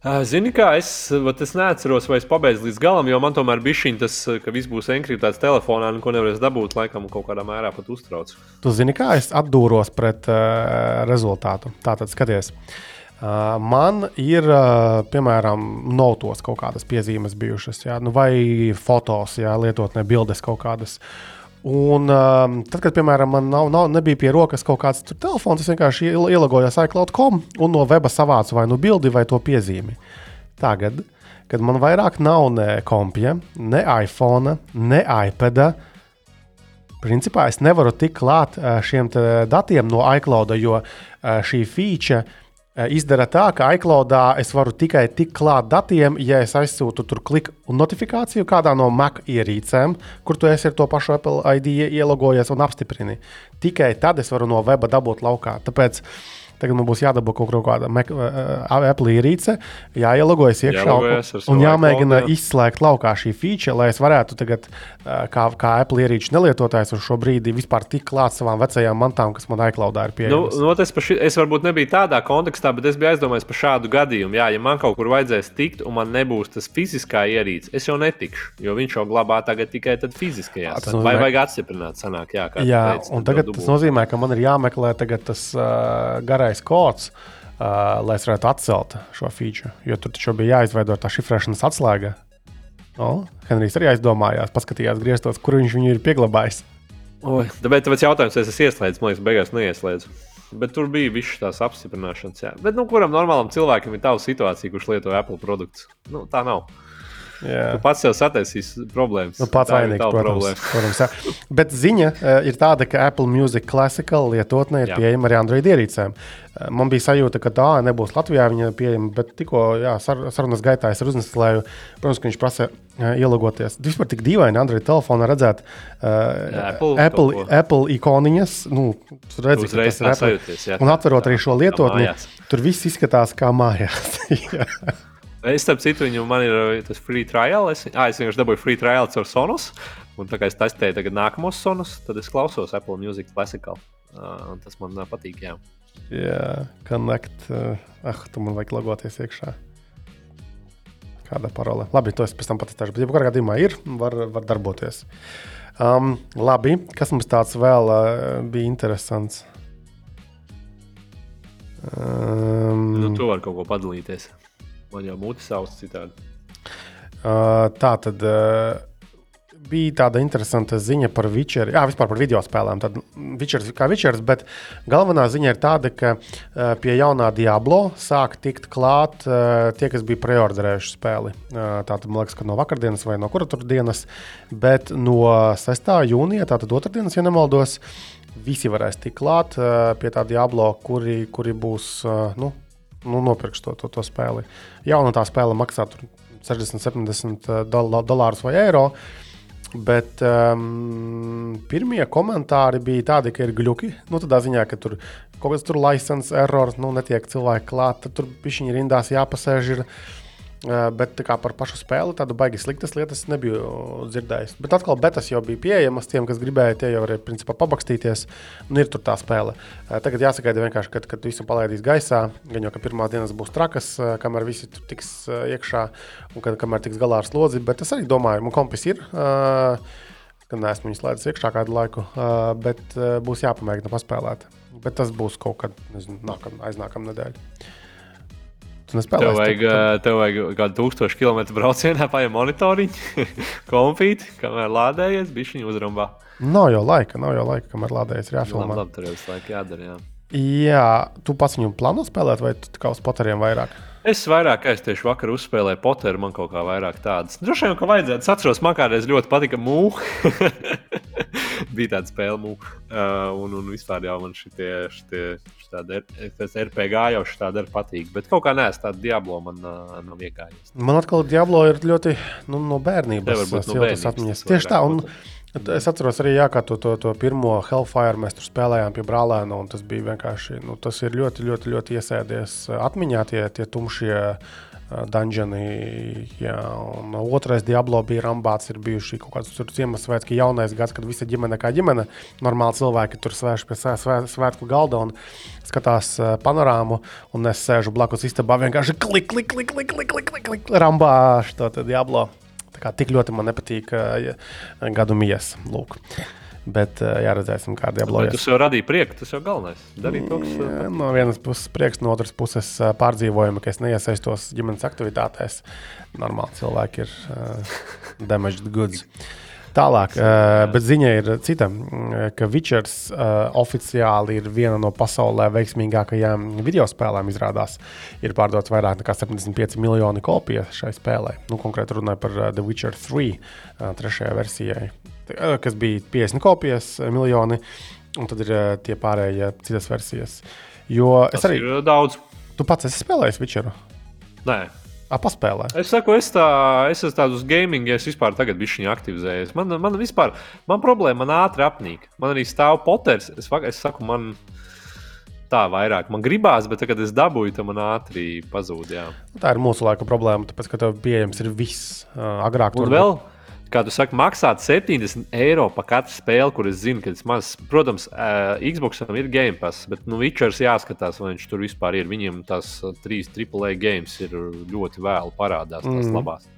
Zini, kā es, es neatceros, vai es pabeidzu līdz galam, jo man tomēr bija šī tas, ka viss būs enkriptēts telefonā, un ko nevarēs dabūt, laikam, kaut kādā mērā pat uztrauc. Tu zini, kā es atdūros pret uh, rezultātu. Tātad skaties. Uh, man ir, uh, piemēram, notos kaut kādas piezīmes bijušas, jā, nu, vai fotos, jā, lietotnē bildes kaut kādas. Uh, Un, um, tad, kad, piemēram, man nav, nav, nebija pie rokas kaut kāds telefons, es vienkārši ielogojos iCloud.com un no weba savācu vai nu bildi vai to piezīmi. Tagad, kad man vairāk nav ne kompija, ne iPhone, ne iPad, principā es nevaru tikt klāt uh, šiem datiem no iCloud, jo uh, šī feature izdara tā, ka iCloudā es varu tikai tikt klāt datiem, ja es aizsūtu tur kliku un notifikāciju kādā no Mac ierīcēm, kur tu esi ar to pašu Apple ID ielogojies un apstiprini. Tikai tad es varu no weba dabūt laukā. Tāpēc Tagad man būs jādabū kaut kāda uh, Apple ierīce, jāielogojas iekšā Jālogojas un, un jāmēģina jā. izslēgt laukā šī feature, lai es varētu tagad, uh, kā, kā Apple ierīču nelietotājs, uz šo brīdi vispār tik klāt savām vecajām mantām, kas man iCloudā ir pieejamas. Nu, nu, es, ši, es varbūt nebiju tādā kontekstā, bet es biju aizdomājies par šādu gadījumu. Jā, ja man kaut kur vajadzēs tikt, un man nebūs tas fiziskā ierīce, es jau netikšu, jo viņš jau glabā tagad tikai fiziskajā. Tas nozīmē... Vai vajag apstiprināt, sanāk, jā, jā teici, un tagad tas nozīmē, ka man ir jāmeklē tas uh, garais šifrētais kods, uh, lai es varētu atcelt šo feature. Jo tur taču bija jāizveido tā šifrēšanas atslēga. O, Henrijs arī aizdomājās, paskatījās grieztos, kur viņš viņu ir pieglabājis. Oi, tāpēc, tāpēc jautājums, es esmu ieslēdzis, man liekas, beigās neieslēdzu. Bet tur bija visas tās apstiprināšanas. Jā. Bet, nu, kuram normālam cilvēkam ir tāda situācija, kurš lieto Apple produktus? Nu, tā nav. Jā. Tu pats jau sataisīsi problēmas. Nu, pats vainīgs, protams. protams jā. Bet ziņa uh, ir tāda, ka Apple Music Classical lietotne ir jā. pieejama arī Android ierīcēm. Uh, man bija sajūta, ka tā nebūs Latvijā viņa pieejama, bet tikko jā, sar sarunas gaitā es uzneslēju, protams, ka viņš prasa uh, ielogoties. Vispār tik dīvaini Android telefonā redzēt uh, jā, Apple, Apple, Apple ikoniņas. Nu, redzi, Uzreiz tas ir Apple. Sajūties, jā, un atverot arī šo lietotni, tur viss izskatās kā mājās. Es tam citu, viņu man ir uh, tas free trial. Es, ah, es vienkārši dabūju free trial caur Sonus. Un tā kā es testēju tagad nākamos sonus, tad es klausos Apple Music Classical. Uh, tas man uh, patīk. Jā, jā Connect. Uh, ah, tu man vajag logoties iekšā. Kāda parole? Labi, to es pēc tam patestēšu. Bet, ja kādā gadījumā ir, var, var darboties. Um, labi, kas mums tāds vēl uh, bija interesants? Um, nu, tu vari kaut ko padalīties. Man jau mūte sauc citādi. Uh, tā tad uh, bija tāda interesanta ziņa par Witcheru. Jā, vispār par video spēlēm. Tad Witchers kā Witchers, bet galvenā ziņa ir tāda, ka uh, pie jaunā Diablo sāk tikt klāt uh, tie, kas bija preorderējuši spēli. Uh, tātad, man liekas, ka no vakardienas vai no kura tur dienas, bet no 6. jūnija, tātad otrdienas, ja nemaldos, visi varēs tikt klāt uh, pie tā Diablo, kuri, kuri būs. Uh, nu, nu, nopirks to, to, to spēli. Jauna tā spēle maksā 60, 70 dolārus vai eiro. Bet um, pirmie komentāri bija tādi, ka ir gluži. Nu, tādā ziņā, ka tur kaut kas tur license errors, nu, netiek cilvēki klāt, tad tur pišķiņi rindās jāpasēž. Ir. Bet par pašu spēli tādu baigi sliktas lietas nebiju dzirdējis. Bet atkal, betas jau bija pieejamas tiem, kas gribēja, tie jau varēja principā pabakstīties. Un ir tur tā spēle. Tagad jāsagaida vienkārši, kad, kad visu palaidīs gaisā. Gan jau, ka pirmā dienas būs trakas, kamēr visi tur tiks iekšā un kad, kamēr tiks galā ar slodzi. Bet es arī domāju, man kompis ir. Gan neesmu viņu slēdzis iekšā kādu laiku, bet būs jāpamēģina paspēlēt. Bet tas būs kaut kad, nezinu, nākam, aiznākamā nedēļa. Nespēlēji. Tev vajag, tev vajag kādu tūkstošu kilometru braucienā, paņem monitoriņu, kompīti, kamēr lādējies, bija viņa uzrambā. Nav jau laika, nav jau laika, kamēr lādējies. Ir jāfilmē. Labi, tur jau visu laiku jādara. Jā. jā, tu pats viņu plāno spēlēt, vai tu kā uz poteriem vairāk? Es vairāk, es tieši vakar uzspēlēju Potteru, man kaut kā vairāk tādas. Droši vien, ka vajadzētu. Es atceros, man kādreiz ļoti patika mūka. Bija tāda spēle, mūka. Uh, un, un vispār jau man šitie, šitie, šitādi, tas RPG jau šādi ir patīk. Bet kaut kā nē, tāda Diablo man uh, nav iegājies. Man atkal Diablo ir ļoti nu, no bērnības. Tas no bērnības atmiņas. Tieši tā. Un, Es atceros arī, jā, kā to, to, to pirmo Hellfire mēs tur spēlējām pie brālēna. Tas bija vienkārši, nu, tas ir ļoti, ļoti, ļoti iesēdies atmiņā, tie, tie tumšie uh, dungeoni. Jā, un otrais Diablo bija Rambāts. Ir bijuši kaut kāds Ziemassvētku jaunais gads, kad visa ģimene kā ģimene, normāli cilvēki tur sēž pie svētku galda un skatās panorāmu. Un es sēžu blakus istabā vienkārši klik, klik, klik, klik, klik, klik, klik, klik Rambāšu to Diablo. Kā tik ļoti man nepatīk uh, gadu mies. Lūk. Bet uh, jāredzēsim, kāda ir jābūt. Tas jau radīja prieku, tas jau galvenais. Darīt to, kas. Jā, no vienas puses prieks, no otras puses uh, pārdzīvojumi, ka es neiesaistos ģimenes aktivitātēs. Normāli cilvēki ir uh, damaged goods. Tālāk, uh, bet ziņa ir cita, ka Witchers uh, oficiāli ir viena no pasaulē veiksmīgākajām video spēlēm. Izrādās, ir pārdots vairāk nekā 75 miljoni kopiju šai spēlē. Nu, konkrēti runāja par The Witcher 3, uh, trešajai versijai, kas bija 50 kopijas, miljoni, un tad ir uh, tie pārējie citas versijas. Jo Tas es arī. Daudz. Tu pats esi spēlējis Witcheru? Nē. A, paspēlē. Es saku, es, tā, es esmu tādus gaming, es vispār tagad biju aktivizējies. Man, man vispār, man problēma, man ātri apnīk. Man arī stāv poters. Es, es saku, man tā vairāk. Man gribās, bet tagad, es dabūju, tad man ātri pazūd. Jā. Tā ir mūsu laika problēma, tāpēc, ka tev pieejams ir viss. Agrāk tur vēl. Būt kā tu saki, maksāt 70 eiro par katru spēli, kur es zinu, ka tas maz. Protams, uh, Xboxam ir Game Pass, bet nu, Witchers jāskatās, vai viņš tur vispār ir. Viņiem tās trīs AAA games ir ļoti vēlu parādās, tās mm. labās.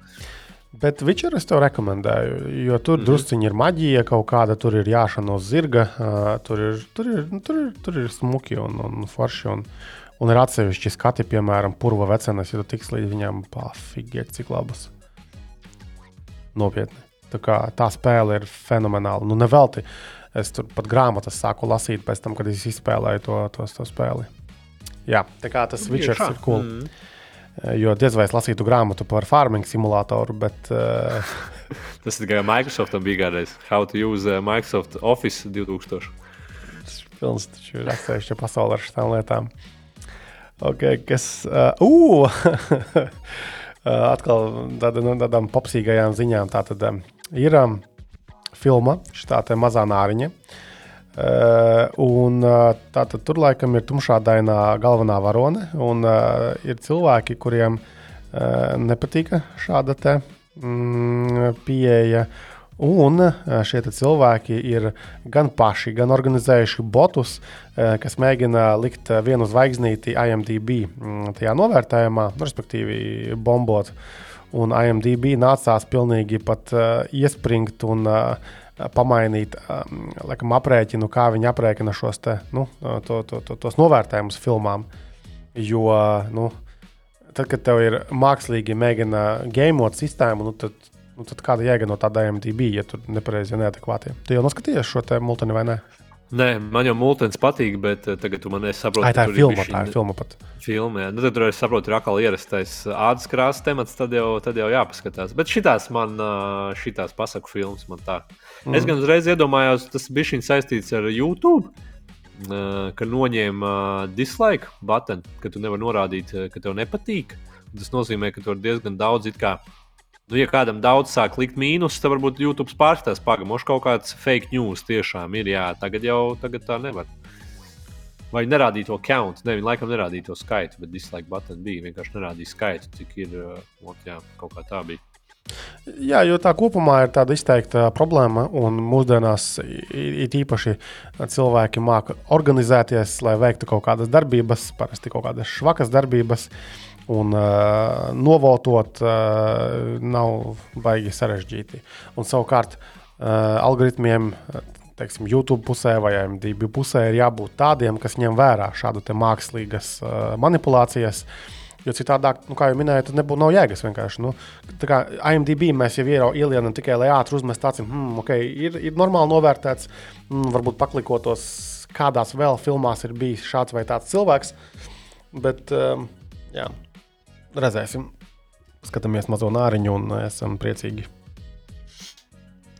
Bet Witcher es tev rekomendēju, jo tur mm -hmm. drusciņi ir maģija, kaut kāda tur ir jāšana uz zirga, uh, tur, ir, tur, ir, nu, tur, ir, tur ir smuki un, un forši. Un, un ir atsevišķi skati, piemēram, purva vecenas, ja tu tiks līdz viņam, pafīgi, cik labas. Nopietni. Tā, kā, tā spēle ir fenomenāla. Nu, nevelti. Es tur pat grāmatas sāku lasīt pēc tam, kad es izspēlēju to, to, to spēli. Jā, tā kā tas Witchers ir cool. Mm. Jo diez vai es lasītu grāmatu par farming simulātoru, bet. Uh... tas tikai Microsoftam bija kādreiz. How to use uh, Microsoft Office 2000. Tas pilns taču ir atsevišķa pasaule ar šīm lietām. Okay, kas. Uh, uh, atkal tāda, no tādām popsīgajām ziņām. Tātad, um, ir filma, šī mazā nāriņa. Uh, un, uh, tātad, tur laikam ir tumšādainā galvenā varone, un uh, ir cilvēki, kuriem uh, nepatīk šāda te, mm, pieeja. Un šie cilvēki ir gan paši, gan organizējuši botus, kas mēģina likt vienu zvaigznīti IMDb mm, tajā novērtējumā, respektīvi bombot un IMDb nācās pilnīgi pat iespringt un pamainīt laikam, aprēķinu, kā viņi aprēķina šos te, nu, to, to, to, tos novērtējumus filmām. Jo, nu, tad, kad tev ir mākslīgi mēģina gēmot sistēmu, nu, tad nu, tad kāda jēga no tāda MTB, ja tur nepareizi, ja neadekvāti? Tu jau noskatījies šo te multini vai ne? Nē, man jau multens patīk, bet uh, tagad tu man nesaproti. Tā ir filma, tā ir filma pat. Filma, jā. Nu, tad tur es saprotu, ir atkal ierastais ādas krāsas temats, tad jau, tad jau jāpaskatās. Bet šitās man, uh, šitās pasaku filmas man tā. Mm. Es gan uzreiz iedomājos, tas bija šī saistīts ar YouTube. Uh, ka noņēma uh, dislike button, ka tu nevari norādīt, uh, ka tev nepatīk. Tas nozīmē, ka tur ir diezgan daudz it kā Nu, ja kādam daudz sāk likt mīnus, tad varbūt YouTube pārskatās, pagaidām, kaut kāds fake news tiešām ir. Jā, tagad jau tagad tā nevar. Vai nerādīja to count? Ne, viņi laikam nerādīja to skaitu, bet dislike button bija. Vienkārši nerādīja skaitu, cik ir. Ot, jā, kaut kā tā bija. Jā, jo tā kopumā ir tāda izteikta problēma, un mūsdienās ir īpaši cilvēki māca organizēties, lai veiktu kaut kādas darbības, parasti kaut kādas švakas darbības. Uh, Un uh, novotot uh, nav baigi sarežģīti. Un savukārt uh, algoritmiem, teiksim, YouTube pusē vai MDB pusē ir jābūt tādiem, kas ņem vērā šādu mākslīgas uh, manipulācijas. Jo citādi, nu, kā jau minēju, tad nebūtu jēgas vienkārši. Nu, tā kā IMDb mēs jau ielienam tikai, lai ātri uzmestu acīm, hmm, ok, ir, ir normāli novērtēts, hmm, varbūt paklikotos, kādās vēl filmās ir bijis šāds vai tāds cilvēks. Bet, um, jā, redzēsim. Skatāmies mazo nāriņu un esam priecīgi.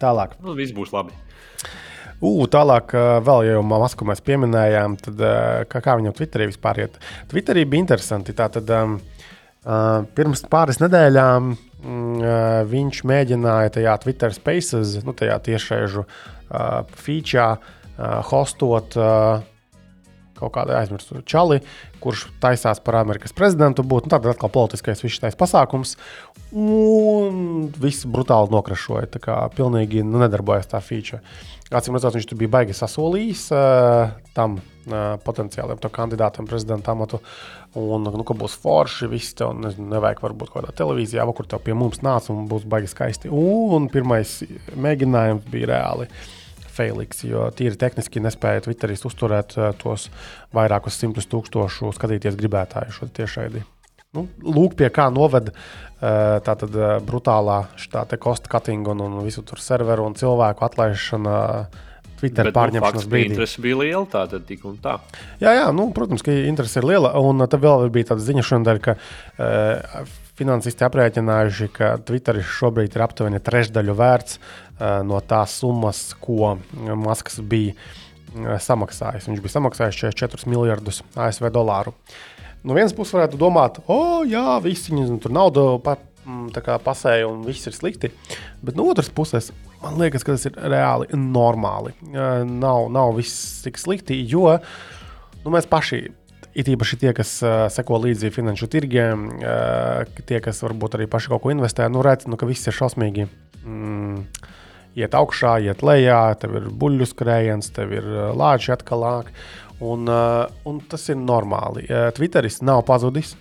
Tālāk. Nu, viss būs labi. Uh, tālāk, vēl jau Masku mēs pieminējām, tad kā, kā viņam Twitterī vispār iet. Twitterī bija interesanti. Tātad, um, uh, pirms pāris nedēļām uh, viņš mēģināja tajā Twitter Spaces, nu, tajā tiešraidžu uh, feature, uh, hostot uh, kaut kādu aizmirstu čali, kurš taisās par Amerikas prezidentu būt. Nu, tad atkal politiskais viss šis pasākums. Un viss brutāli nokrašoja. Tā kā pilnīgi nu, nedarbojas tā feature. Acīm redzot, viņš tur bija baigi sasolījis uh, tam uh, potenciālajam kandidātam prezidenta amatu. Un, nu, ka būs forši, viss tev nezinu, nevajag varbūt kaut kādā televīzijā, kur tev pie mums nāca un būs baigi skaisti. Un pirmais mēģinājums bija reāli. Uh, Felix, jo tīri tehniski nespēja Twitterī uzturēt uh, tos vairākus simtus tūkstošu skatīties gribētāju šo tiešraidi. Nu, lūk, pie kā noved uh, tā tad uh, brutālā cost cutting un, un visu tur serveru un cilvēku atlaišana. Twitter Bet, nu, pārņemšanas nu, brīdī. Interese bija liela, tā tad tik un tā. Jā, jā nu, protams, ka interese ir liela. Un tad vēl bija tāda ziņa šodien, ka uh, finansisti aprēķinājuši, ka Twitter šobrīd ir aptuveni trešdaļu vērts uh, no tās summas, ko Masks bija uh, samaksājis. Viņš bija samaksājis 44 miljardus ASV dolāru. No vienas puses, varētu domāt, o, oh, jā, visi viņi tur naudu pa, pasēja un viss ir slikti. Bet no otras puses, man liekas, ka tas ir reāli normāli. Nav, nav viss tik slikti, jo nu, mēs paši It īpaši tie, kas uh, seko līdzi finanšu tirgiem, uh, tie, kas varbūt arī paši kaut ko investē, nu redz, nu, ka viss ir šausmīgi. Mm, iet augšā, iet lejā, tev ir buļbuļs skrējiens, tev ir lāči atkal lāk. Un, uh, un tas ir normāli. Uh, Twitteris nav pazudis.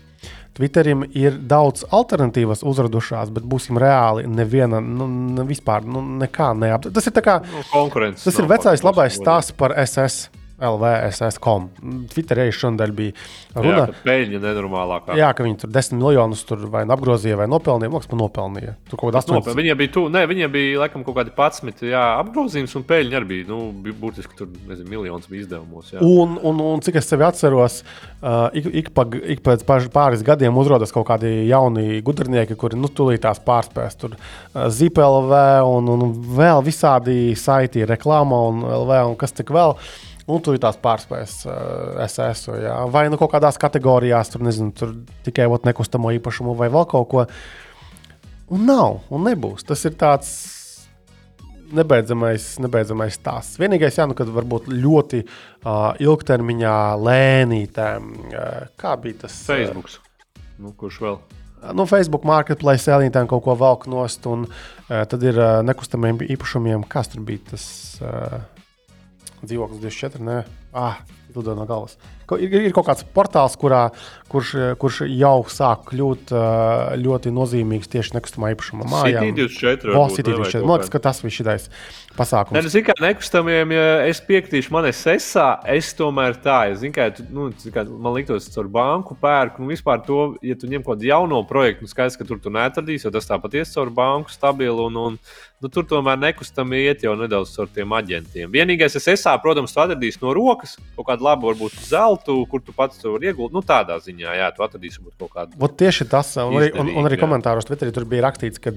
Twitterim ir daudz alternatīvas uzradušās, bet būsim reāli. Neviena, nu, vispār, nu, nekā neapstrādāt. Tas ir tā kā nu, konkurence. Tas ir vecais labais stāsts par SS. LVSS.com. Twitterī šodien bija runa par peļņu nenormālākā. Jā, ka viņi tur 10 miljonus tur vai apgrozīja, vai nopelnīja. Mākslinieks man nopelnīja. Tur kaut kāda 8. Viņiem bija, tu, ne, viņiem bija laikam kaut kādi 11 jā, apgrozījums, un peļņa arī bija. Nu, būtiski tur nezinu, miljons bija izdevumos. Jā. Un, un, un cik es sevi atceros, uh, ik, ik, pa, ik pēc pāris gadiem uzrādās kaut kādi jauni gudrinieki, kuri nu, tūlītās pārspēs. Tur uh, ZipLV un, un vēl visādi saiti, reklāma un LV un kas tik vēl. Uh, Un tu tās pārspējas uh, eh, SSO. Jā. Vai nu kaut kādās kategorijās, tur, nezinu, tur tikai ot, nekustamo īpašumu vai vēl kaut ko. Un nav, un nebūs. Tas ir tāds nebeidzamais, nebeidzamais stāsts. Vienīgais, jā, nu, kad varbūt ļoti uh, ilgtermiņā lēnītēm, uh, kā bija tas Facebook. Uh, nu, kurš vēl? Nu, Facebook marketplace ēlītēm kaut ko velk nost, un uh, tad ir uh, nekustamiem īpašumiem, kas tur bija tas. Uh, dzīvoklis 24. Nē. Ah, lido no galvas. Ir, ir kaut kāds portāls, kurā, kurš, kurš jau sāk kļūt ļoti nozīmīgs tieši nekustamā īpašuma mājā. City 24. Oh, City 24. Man liekas, ka tas viss ir pasākums. Nē, nu, zinu, kā nekustamiem, ja es piekritīšu, man ir sesā, es tomēr tā, ja, zinu, kā, tu, nu, kā, man liktos, caur banku pērku, un vispār to, ja tu ņem kaut kādu jauno projektu, nu skaidrs, ka tur tu neatradīsi, jo tas tāpat ies caur banku stabilu, un, un nu, tur tomēr nekustami iet jau nedaudz caur tiem aģentiem. Vienīgais, es esā, protams, tu atradīsi no rokas kaut kādu labu, varbūt zeltu, kur tu pats vari iegūt. Nu, tādā ziņā, jā, tu atradīsi kaut kādu. Ot tieši tas, un arī, un, un arī komentāros Twitterī tur bija rakstīts, ka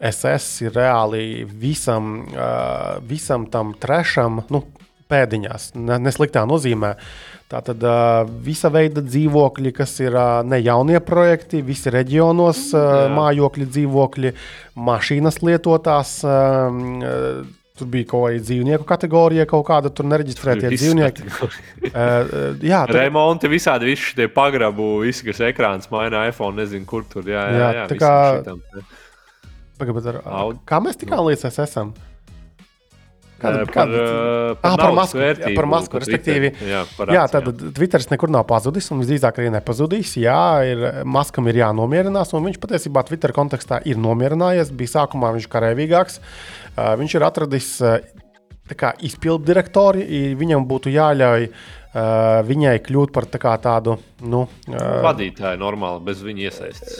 SS ir reāli visam, uh, visam tam trešam, nu, pēdiņās, nesliktā nozīmē. Tātad uh, visa veida dzīvokļi, kas ir uh, ne jaunie projekti, visi reģionos uh, mājokļi, dzīvokļi, mašīnas lietotās. Uh, Tur bija kaut kāda dzīvnieku kategorija, kaut kāda tur nereģistrētie dzīvnieki. uh, jā, tur... Remonti visādi, visi šie pagrabu, visi, kas ekrāns maina iPhone, nezinu, kur tur. Jā, jā, jā, jā tā kā. Pagad, ar, kā mēs tikām līdz esam? Kāda, par, kāda, par, ah, par masku, vērtību, jā, par masku respektīvi. Jā, par jā, tad Twitteris nekur nav pazudis un visdrīzāk arī nepazudīs. Jā, ir, maskam ir jānomierinās, un viņš patiesībā Twitter kontekstā ir nomierinājies. Bija sākumā viņš karavīgāks. Uh, viņš ir atradis uh, izpildu direktori, viņam būtu jāļauj uh, uh, viņai kļūt par tā tādu nu, uh, vadītāju, normāli, bez viņa iesaistes.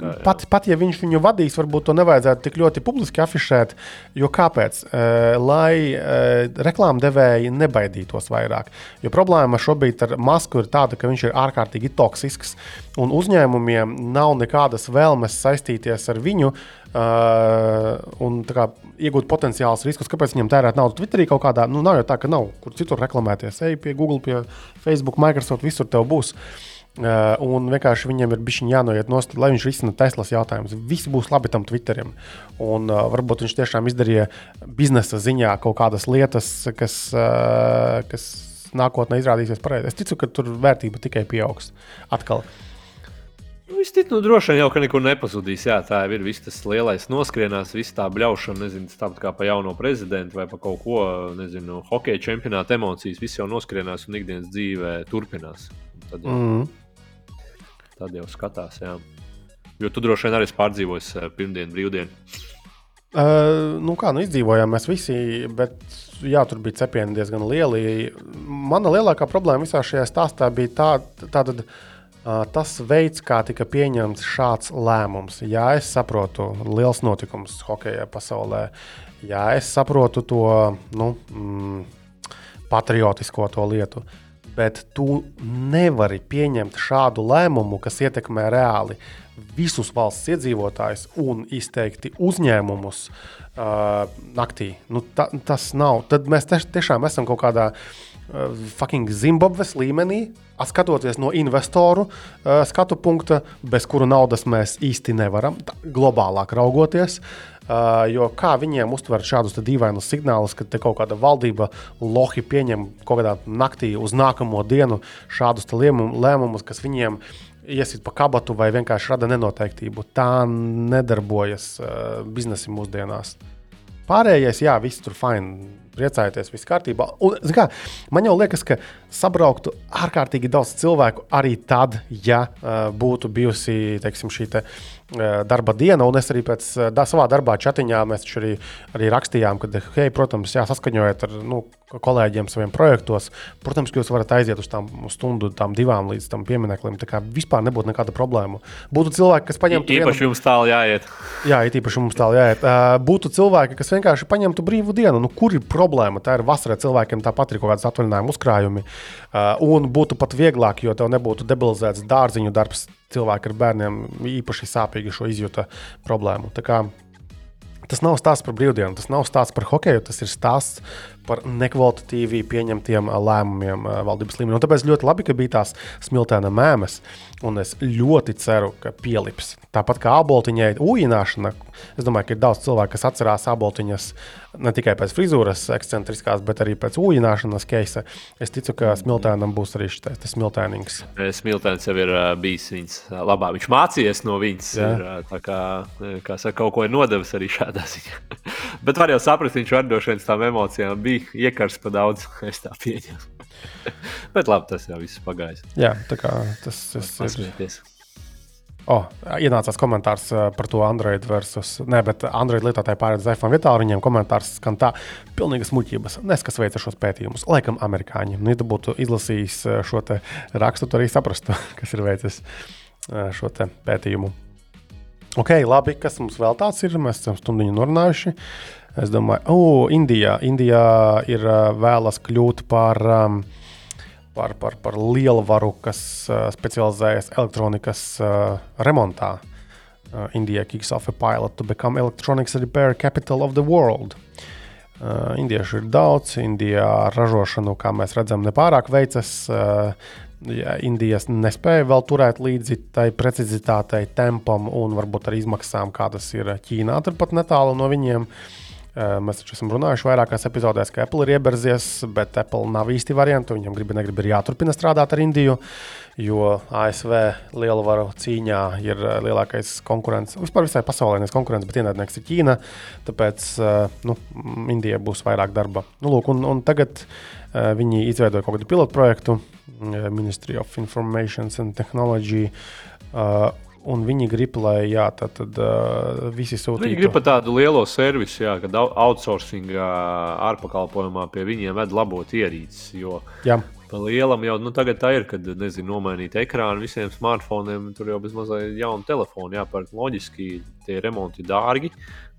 Kā, pat, pat ja viņš viņu vadīs, varbūt to nevajadzētu tik ļoti publiski afišēt. Jo kāpēc? Uh, lai uh, reklāmdevēji nebaidītos vairāk. Jo problēma šobrīd ar masku ir tāda, ka viņš ir ārkārtīgi toksisks, un uzņēmumiem nav nekādas vēlmes saistīties ar viņu. Uh, un kā, iegūt potenciālus riskus, kāpēc viņam tērēt naudu Twitterī kaut kādā. Nu, nav jau tā, ka nav kur citur reklamēties. Ej pie Google, pie Facebook, Microsoft, visur tev būs. Uh, un vienkārši viņam ir bijis jānoiet no stūra, lai viņš risina Teslas jautājumus. Visi būs labi tam Twitterim. Un uh, varbūt viņš tiešām izdarīja biznesa ziņā kaut kādas lietas, kas, uh, kas nākotnē izrādīsies pareizi. Es ticu, ka tur vērtība tikai pieaugs. Atkal. Uh, Nu, es ticu, nu, droši vien jau ka nekur nepazudīs. Jā, tā ir viss tas lielais noskrienās, viss tā bļaušana, nezinu, tāpat kā pa jauno prezidentu vai pa kaut ko, nezinu, hokeja čempionāta emocijas. Viss jau noskrienās un ikdienas dzīvē turpinās. Un tad, jau, mm. tad jau skatās, jā. Jo tu droši vien arī pārdzīvosi eh, pirmdienu, brīvdienu. Uh, nu kā, nu izdzīvojām mēs visi, bet jā, tur bija cepieni diezgan lieli. Mana lielākā problēma visā šajā stāstā bija tā, tā tad, uh, tas veids, kā tika pieņemts šāds lēmums. Jā, es saprotu, liels notikums hokeja pasaulē. Jā, es saprotu to nu, mm, patriotisko to lietu. Bet tu nevari pieņemt šādu lēmumu, kas ietekmē reāli visus valsts iedzīvotājus un izteikti uzņēmumus uh, naktī. Nu, ta, tas nav. Tad mēs tiešām esam kaut kādā Uh, fucking Zimbabves līmenī, skatoties no investoru uh, skatu punkta, bez kuru naudas mēs īsti nevaram, globālāk raugoties. Uh, jo kā viņiem uztvert šādus dīvainus signālus, ka kaut kāda valdība lohi pieņem kaut kādā naktī uz nākamo dienu šādus lēmumus, kas viņiem iesit pa kabatu vai vienkārši rada nenoteiktību. Tā nedarbojas uh, biznesi mūsdienās. Pārējais, jā, viss tur fini priecājieties, viss kārtībā. Un, kā, man jau liekas, ka sabrauktu ārkārtīgi daudz cilvēku arī tad, ja uh, būtu bijusi teiksim, šī te, uh, darba diena. Un es arī pēc uh, savā darbā chatiņā mēs arī, arī rakstījām, ka, hei, protams, jāsaskaņojiet ar nu, kolēģiem saviem projektos. Protams, ka jūs varat aiziet uz tām stundu, tām divām līdz tam piemineklim. Tā kā vispār nebūtu nekāda problēma. Būtu cilvēki, kas paņemtu. Īpaši vienu... jums tālu jāiet. Jā, īpaši mums tālu jāiet. Uh, būtu cilvēki, kas vienkārši paņemtu brīvu dienu. Nu, kur ir problēma? Tā ir vasarā cilvēkiem tāpat ir kaut kādas atvaļinājuma uzkrājumi. Uh, un būtu pat vieglāk, jo tev nebūtu debilizēts dārziņu darbs. Cilvēki ar bērniem īpaši sāpīgi šo izjūta problēmu. Tas nav stāsts par brīvdienu, tas nav stāsts par hokeju, tas ir stāsts par nekvalitatīvi pieņemtiem lēmumiem valdības līmenī. Un tāpēc ļoti labi, ka bija tās smiltēna mēmes, un es ļoti ceru, ka pielips. Tāpat kā aboltiņai ujināšana, es domāju, ka ir daudz cilvēku, kas atcerās aboltiņas ne tikai pēc frizūras ekscentriskās, bet arī pēc ūjināšanas keisa. Es ticu, ka smiltēnam būs arī šis smiltēnings. Smiltēns jau ir bijis viņas labā. Viņš mācījies no viņas. Ir, uh, tā kā, kā saka, kaut ko ir nodevis arī šādā ziņā. bet var jau saprast, viņš var droši vien tām emocijām bija iekars pa daudz. Es tā pieņemu. Bet labi, tas jau viss pagājis. Jā, tā kā tas, tas ir. Oh, ienācās komentārs uh, par to Android versus. Nē, bet Android lietotāji pārējais uz iPhone vietā. Viņiem komentārs skan tā, pilnīgas muļķības. Nes, kas veica šos pētījumus. Laikam, amerikāņi. Nu, ja tu būtu izlasījis uh, šo rakstu, tad arī saprastu, kas ir veicis uh, šo pētījumu. Ok, labi, kas mums vēl tāds ir? Mēs esam stundu norunājuši. Es domāju, oh, Indijā. Indijā ir vēlas kļūt par. Par, par, par lielu varu, kas specializējas elektronikas remontā. India kicks off a pilot to become electronics repair capital of the world. Uh, Indiešu ir daudz, Indijā ražošanu, kā mēs redzam, nepārāk veicas. Uh, ja Indijas nespēja vēl turēt līdzi tai precizitātei, tempam un varbūt arī izmaksām, kādas ir Ķīnā, turpat netālu no viņiem. Uh, mēs taču esam runājuši vairākās epizodēs, ka Apple ir ieberzies, bet Apple nav īsti variantu. Viņam grib, negrib, ir jāturpina strādāt ar Indiju, jo ASV lielvaru cīņā ir eh, lielākais konkurents. Vispār visai pasaulē nevis konkurents, bet ienaidnieks ir Ķīna. Tāpēc eh, nu, Indija būs vairāk darba. Nu, lūk, un, un tagad viņi izveidoja kaut kādu pilotu projektu, Ministry of Information and Technology. Uh, un viņi grib, lai jā, tad, tad, uh, visi sūtītu. Viņi grib tādu lielo servisu, jā, kad outsourcing ārpakalpojumā pie viņiem ved labot ierīces. Jo jā. lielam jau nu, tagad tā ir, kad nezinu, nomainīt ekrānu visiem smartphoniem. Tur jau bez mazliet jaunu telefonu jāpērk. Loģiski tie remonti dārgi.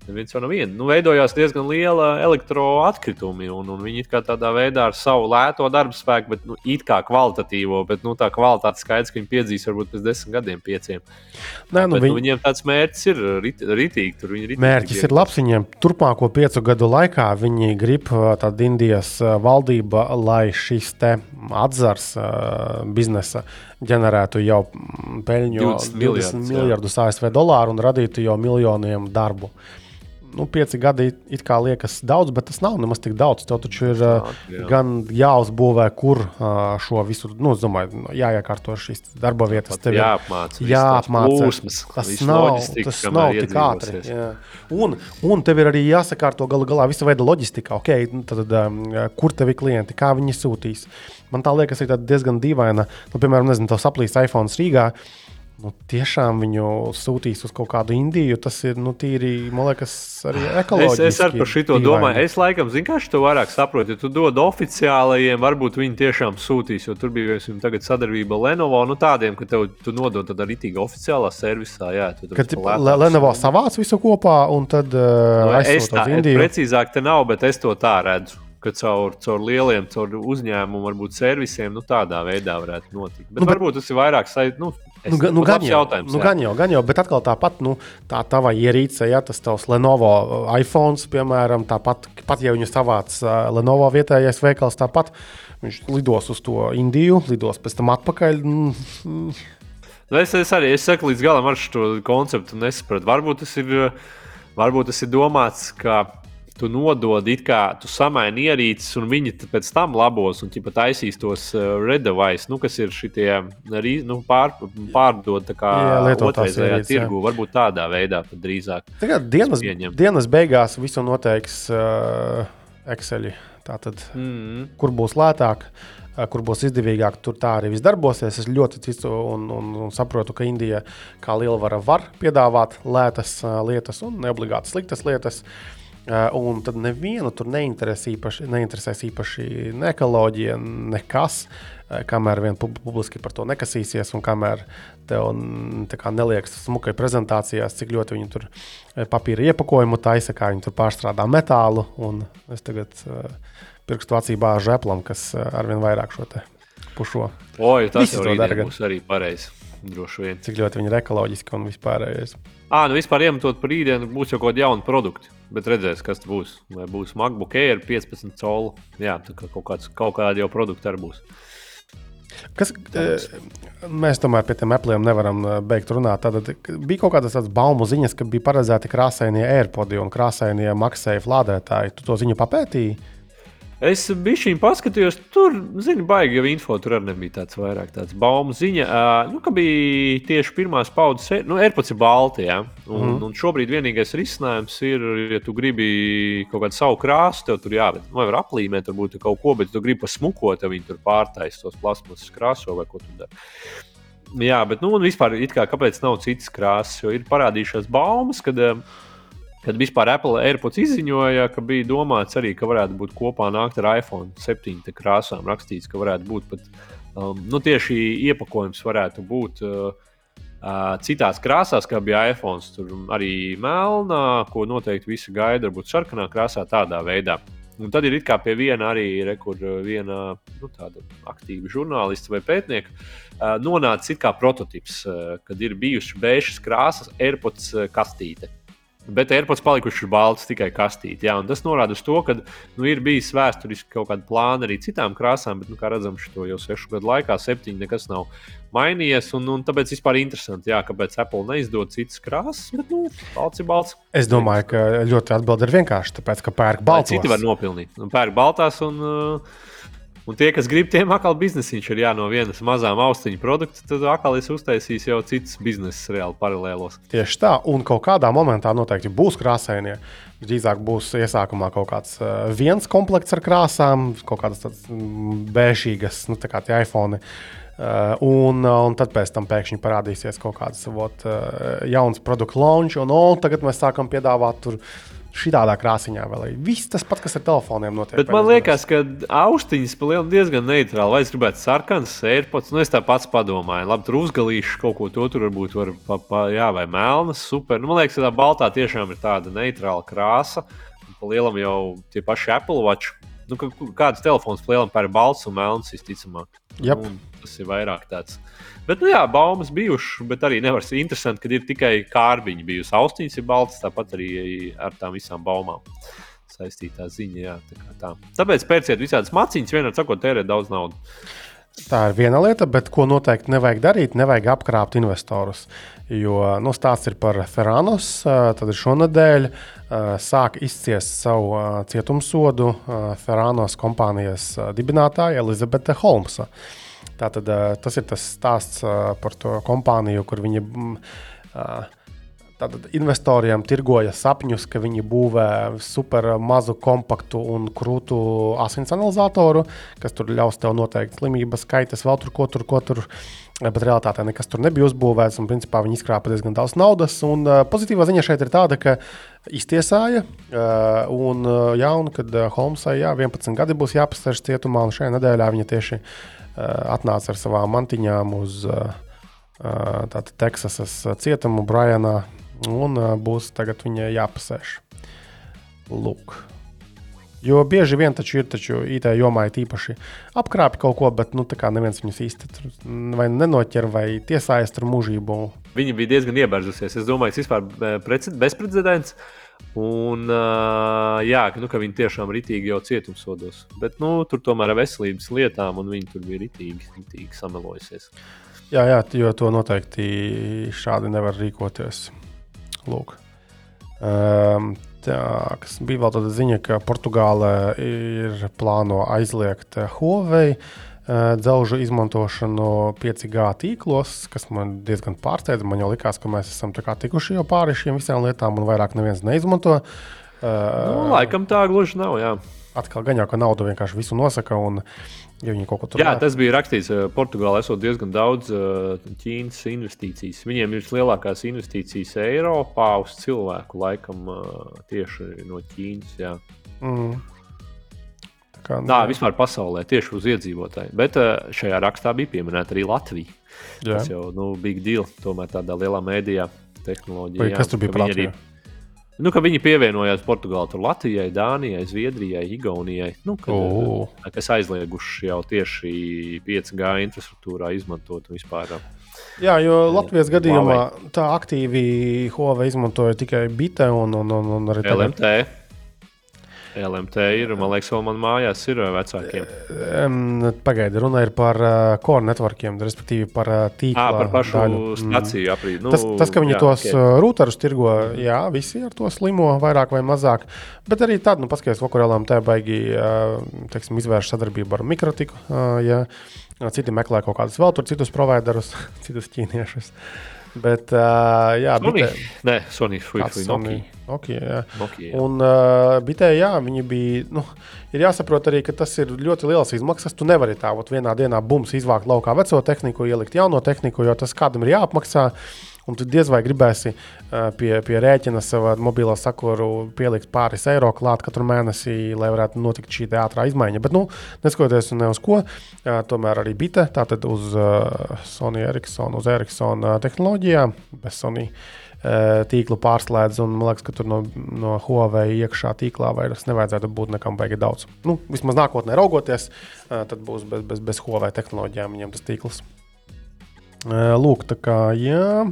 Neviens jau nav viens. Nu, veidojās diezgan liela elektroatkritumi, un, un viņi tādā veidā ar savu lēto darbu spēku, bet nu, it kā kvalitatīvo, bet nu, tā kvalitāte skaidrs, ka viņi piedzīs varbūt pēc desmit gadiem, pieciem. Nē, nu, bet, nu, viņi... nu, viņiem tāds mērķis ir rit, ritīgi. Tur viņi ritīgi mērķis ir labs viņiem. Turpmāko piecu gadu laikā viņi grib tāda Indijas valdība, lai šis te atzars uh, biznesa ģenerētu jau peļņu 20 miljardus ASV dolāru un radītu jau miljoniem darbu. Uh, nu, pieci gadi it kā liekas daudz, bet tas nav nemaz tik daudz. Tev taču ir Nāk, jā. gan jāuzbūvē, kur šo visu, nu, domāju, jāiekārto šīs darba vietas. Tev jāapmāca. Jāapmāca. Tas nav, tas nav tik ātri. Jā. Un, un tev ir arī jāsakārto galu galā visa veida loģistika. Okay, nu, tad, kur tev ir klienti, kā viņi sūtīs. Man tā liekas, ir diezgan dīvaina. Nu, piemēram, nezinu, tas aplīs iPhone Rīgā nu, tiešām viņu sūtīs uz kaut kādu Indiju, tas ir nu, tīri, man liekas, arī ekoloģiski. Es, es arī par šo domāju. Es laikam zinu, kā to vairāk saprotu. Ja tu dod oficiālajiem, varbūt viņi tiešām sūtīs, jo tur bija jau sadarbība ar Lenovo. Nu, tādiem, ka tev tu nodod tādā rītīgi oficiālā servisā. Jā, Kad Lenovo savāc visu kopā un tad uh, nu, es tā, precīzāk te nav, bet es to tā redzu ka caur, caur lieliem, caur uzņēmumu, varbūt servisiem, nu, tādā veidā varētu notikt. Bet, nu, bet varbūt tas ir vairāk saistīts. Nu, Es, nu, nu, gan, jau, nu, gan jau, gan jau, bet atkal tāpat, nu, tā tava ierīce, ja tas tavs Lenovo uh, iPhone, piemēram, tāpat, pat ja viņu savāc uh, Lenovo vietējais veikals, tāpat viņš lidos uz to Indiju, lidos pēc tam atpakaļ. Mm. Es, es arī es saku, līdz galam ar šo konceptu nesapratu. Varbūt tas ir, varbūt tas ir domāts, ka tu nodod, it kā tu samaini ierīces, un viņi pēc tam labos un pat taisīs tos uh, redevais, nu, kas ir šitie arī nu, pār, pārdod otrreizējā tirgu. Jā. Varbūt tādā veidā pat drīzāk. Tagad dienas, dienas beigās visu noteiks uh, Excel. Tātad, mm -hmm. kur būs lētāk, kur būs izdevīgāk, tur tā arī viss darbosies. Es ļoti ticu un, un, un saprotu, ka Indija kā lielvara var piedāvāt lētas lietas un neobligāti sliktas lietas. Uh, un tad nevienu tur neinteresē īpaši, neinteresēs īpaši ne ekoloģija, nekas. Uh, kamēr vien publiski par to nekasīsies, un kamēr tev neliekas smukai prezentācijās, cik ļoti viņi tur uh, papīra iepakojumu taisa, kā viņi tur pārstrādā metālu. Un es tagad pirkstu acī bāžu Apple'am, kas arvien vairāk šo pušo. Oi, tas jau būs arī pareizi. Cik ļoti viņi ir ekoloģiski un vispārējais. Ah, nu vispār iemetot par rītdienu, būs jau kaut kādi jauni produkti. Bet redzēs, kas tas būs. Vai būs MacBook Air 15 colu. Jā, tā kā kaut, kāds, kaut kādi jau produkti arī būs. Kas, e, mēs tomēr pie tiem apliem nevaram e, beigt runāt. Tad bija kaut kādas baumu ziņas, ka bija paredzēti krāsainie AirPodi un krāsainie maksēju lādētāji. Tu to ziņu papētīji? Es biju paskatījos, tur, zinu, baigi jau info, tur arī nebija tāds vairāk tāds baumu ziņa. Uh, nu, ka bija tieši pirmās paudzes, nu, AirPods ir balti, ja? un, mm. un šobrīd vienīgais risinājums ir, ja tu gribi kaut kādu savu krāsu, tev tur jāved. Nu, var aplīmēt, varbūt kaut ko, bet tu gribi pasmukot, ja viņi tur pārtaisa tos plasmasas krāso vai ko tu dari. Jā, bet, nu, un vispār, kā, kāpēc nav citas krāsas, jo ir parādījušās baumas, kad uh, Kad vispār Apple AirPods izziņoja, ka bija domāts arī, ka varētu būt kopā nākt ar iPhone 7 krāsām, rakstīts, ka varētu būt pat um, nu, tieši iepakojums varētu būt. Uh, Uh, citās krāsās, kā bija iPhone, tur arī melnā, ko noteikti visi gaida, varbūt sarkanā krāsā, tādā veidā. Un tad ir kā pie viena arī rekur, viena nu, aktīva žurnālista vai pētnieka. Uh, nonācis kā prototyps, uh, kad ir bijušas beigas krāsas, AirPods kastīte. Bet AirPods palikuši ir balts tikai kastīte. Jā, tas norāda uz to, ka nu, ir bijis vēsturiski kaut kāda plāna arī citām krāsām, bet, nu, kā redzam, šo jau sešu gadu laikā, septiņi nekas nav mainījies. Un, un tāpēc vispār interesanti, jā, kāpēc Apple neizdod citas krāsas, bet nu, balts ir balts. Es domāju, ka ļoti atbildi ir vienkārši tāpēc, ka pērk balts. Citi var nopelnīt. Pērk baltās un. Uh, Un tie, kas grib, tiem atkal biznesiņš ir jā, no vienas mazām austiņu produkta, tad atkal es uztaisīšu jau citas biznesa reāli paralēlos. Tieši tā, un kaut kādā momentā noteikti būs krāsainie. Drīzāk būs iesākumā kaut kāds uh, viens komplekts ar krāsām, kaut kādas mm, bēžīgas, nu, tā kā tie iPhone. Uh, un, uh, un tad pēc tam pēkšņi parādīsies kaut kāds vot, uh, jauns produktu launch, un oh, tagad mēs sākam piedāvāt tur uh, Šitādā krāsiņā vēl ir viss tas pats, kas ar telefoniem notiek. Bet man liekas, ka austiņas palielinās diezgan neitrāli. Vai es gribētu sarkanas, sērpots, nu es tā pats padomāju. Labi, tur uzgalīšu kaut ko to, tur varbūt var, pa, pa, jā, vai melnas, super. Nu, man liekas, ka tā baltā tiešām ir tāda neitrāla krāsa. Palielam jau tie paši Apple Watch. Nu, kāds telefons palielam par balts un melns, visticamāk. Yep. Nu, tas ir vairāk tāds. Bet, nu jā, baumas bijušas, bet arī nevar būt interesanti, ka ir tikai kārbiņi bijusi. Austiņas ir baltas, tāpat arī ar tām visām baumām saistītā ziņa. Jā, tā tā. Tāpēc pērciet visādas maciņas, vienā sakot, tērēt daudz naudas. Tā ir viena lieta, bet ko noteikti nevajag darīt, nevajag apkrāpt investorus. Jo nu, stāsts ir par Ferranos. Tad šonadēļ sāk izciest savu cietumsodu Ferranos kompānijas dibinātāja Elizabete Holmsa. Tātad, tas ir tas stāsts par to kompāniju, kur viņi tātad, investoriem tirgoja sapņus, ka viņi būvē super mazu, kompaktu un krūtu asins analizatoru, kas tur ļaus tev noteikt slimības skaitas, vēl tur ko tur. Ko tur Bet realitātē nekas tur nebija uzbūvēts, un principā viņi izkrāpa diezgan daudz naudas. Un, uh, pozitīvā ziņa šeit ir tāda, ka iztiesāja, uh, un, uh, jā, un kad uh, Holmsai jā, 11 gadi būs jāpastāv cietumā, un šajā nedēļā viņa tieši uh, atnāca ar savām mantiņām uz eh, eh, Teksasas cietumu Brianā, un būs tagad viņai jāpasēž. Lūk. Jo bieži vien taču ir taču IT jomā ir īpaši apkrāpja kaut ko, bet nu, neviens viņus īsti vai nenoķer vai tiesājas tur mūžību. Viņa bija diezgan iebērzusies. Es domāju, tas vispār bezprecedents. Un, uh, jā, nu, ka viņi tiešām ritīgi jau cietumsodos. Bet nu, tur tomēr ir veselības lietām, un viņi tur bija ritīgi, ritīgi samelojusies. Jā, jā, jo to noteikti šādi nevar rīkoties. Lūk. Um, tā, kas bija vēl tāda ziņa, ka Portugāle ir plāno aizliegt Huawei. Uh, dzelžu izmantošanu 5G tīklos, kas man diezgan pārsteidza. Man jau likās, ka mēs esam tikuši jau pāri šīm visām lietām, un vairāk neviens neizmanto. Uh, nu, laikam tā gluži nav. Jā. Atkal gan jau, ka nauda vienkārši visu nosaka. Un, ja Jā, tas bija rakstīts. Eh, Portugālē esot diezgan daudz Ķīnas investīcijas. Viņiem ir lielākās investīcijas Eiropā uz cilvēku, laikam tieši no Ķīnas. Jā. Mm. Kā, Tā vispār pasaulē, tieši uz iedzīvotāju. Bet uh, šajā rakstā bija pieminēta arī Latvija. Jā. Tas jau nu, bija deal, tomēr tādā lielā mēdījā, tehnoloģijā. Vai kas tur bija par Latviju? Nu, viņi pievienojās Portugālei, Latvijai, Dānijai, Zviedrijai, Igaunijai, nu, kad, oh. kas aizlieguši jau tieši 5G infrastruktūrā izmantot vispār. Jā, jo Latvijas gadījumā Huawei. tā aktīvi Huawei izmantoja tikai Bite un, un, un, un arī LMT. LMT ir, man liekas, vēl man mājās ir uh, vecākiem. Pagaidi, runa ir par uh, core networkiem, respektīvi par uh, tīklu. Ah, par pašu daļu. staciju aprīt. Nu, Tas, tas, ka viņi jā, tos ok. okay. rūtarus tirgo, jā, visi ar to slimo, vairāk vai mazāk. Bet arī tad, nu, paskatieties, ko LMT baigi uh, teiksim, izvērš sadarbību ar mikrotiku. Uh, ja citi meklē kaut kādus vēl tur citus providerus, citus ķīniešus. Bet, uh, jā, Sony. bitē, Nē, Sony, Sony? Nokia. Nokia, jā. Nokia jā. Un uh, bitē, jā, viņi bija. Nu, ir jāsaprot arī, ka tas ir ļoti liels izmaksas. Tu nevari tā ot, vienā dienā bums izvākt laukā veco tehniku, ielikt jauno tehniku, jo tas kādam ir jāapmaksā. Un tu diez vai gribēsi pie, pie rēķina savā mobilā sakuru pielikt pāris eiro klāt katru mēnesi, lai varētu notikt šī ātrā izmaiņa. Bet, nu, neskatoties ne uz ko, tomēr arī bite tātad uz Sony Ericsson, uz Ericsson tehnoloģijām, bez Sony tīklu pārslēdz. Un man liekas, ka tur no, no Huawei iekšā tīklā vairs nevajadzētu būt nekam baigi daudz. Nu, vismaz nākotnē raugoties, tad būs bez, bez, bez Huawei tehnoloģijām viņiem tas tīkls. Lūk, tā kā jā.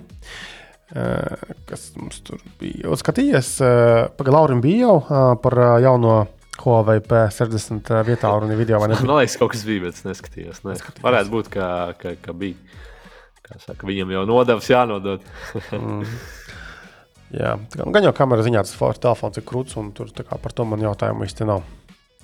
Kas mums tur bija? Jau skatījies, pagaidām, Laurim bija jau par jauno Huawei P60 uh, vietā runa video. vai ne? Man liekas, kaut kas bija, bet es neskatījos. Ne. Neskatījos. Varētu būt, ka, ka, ka bija. Kā saka, viņam jau nodevs jānodod. Jā, tā kā, nu, gan jau kamera ziņā tas telefons ir krūts, un tur kā par to man jautājumu īsti nav.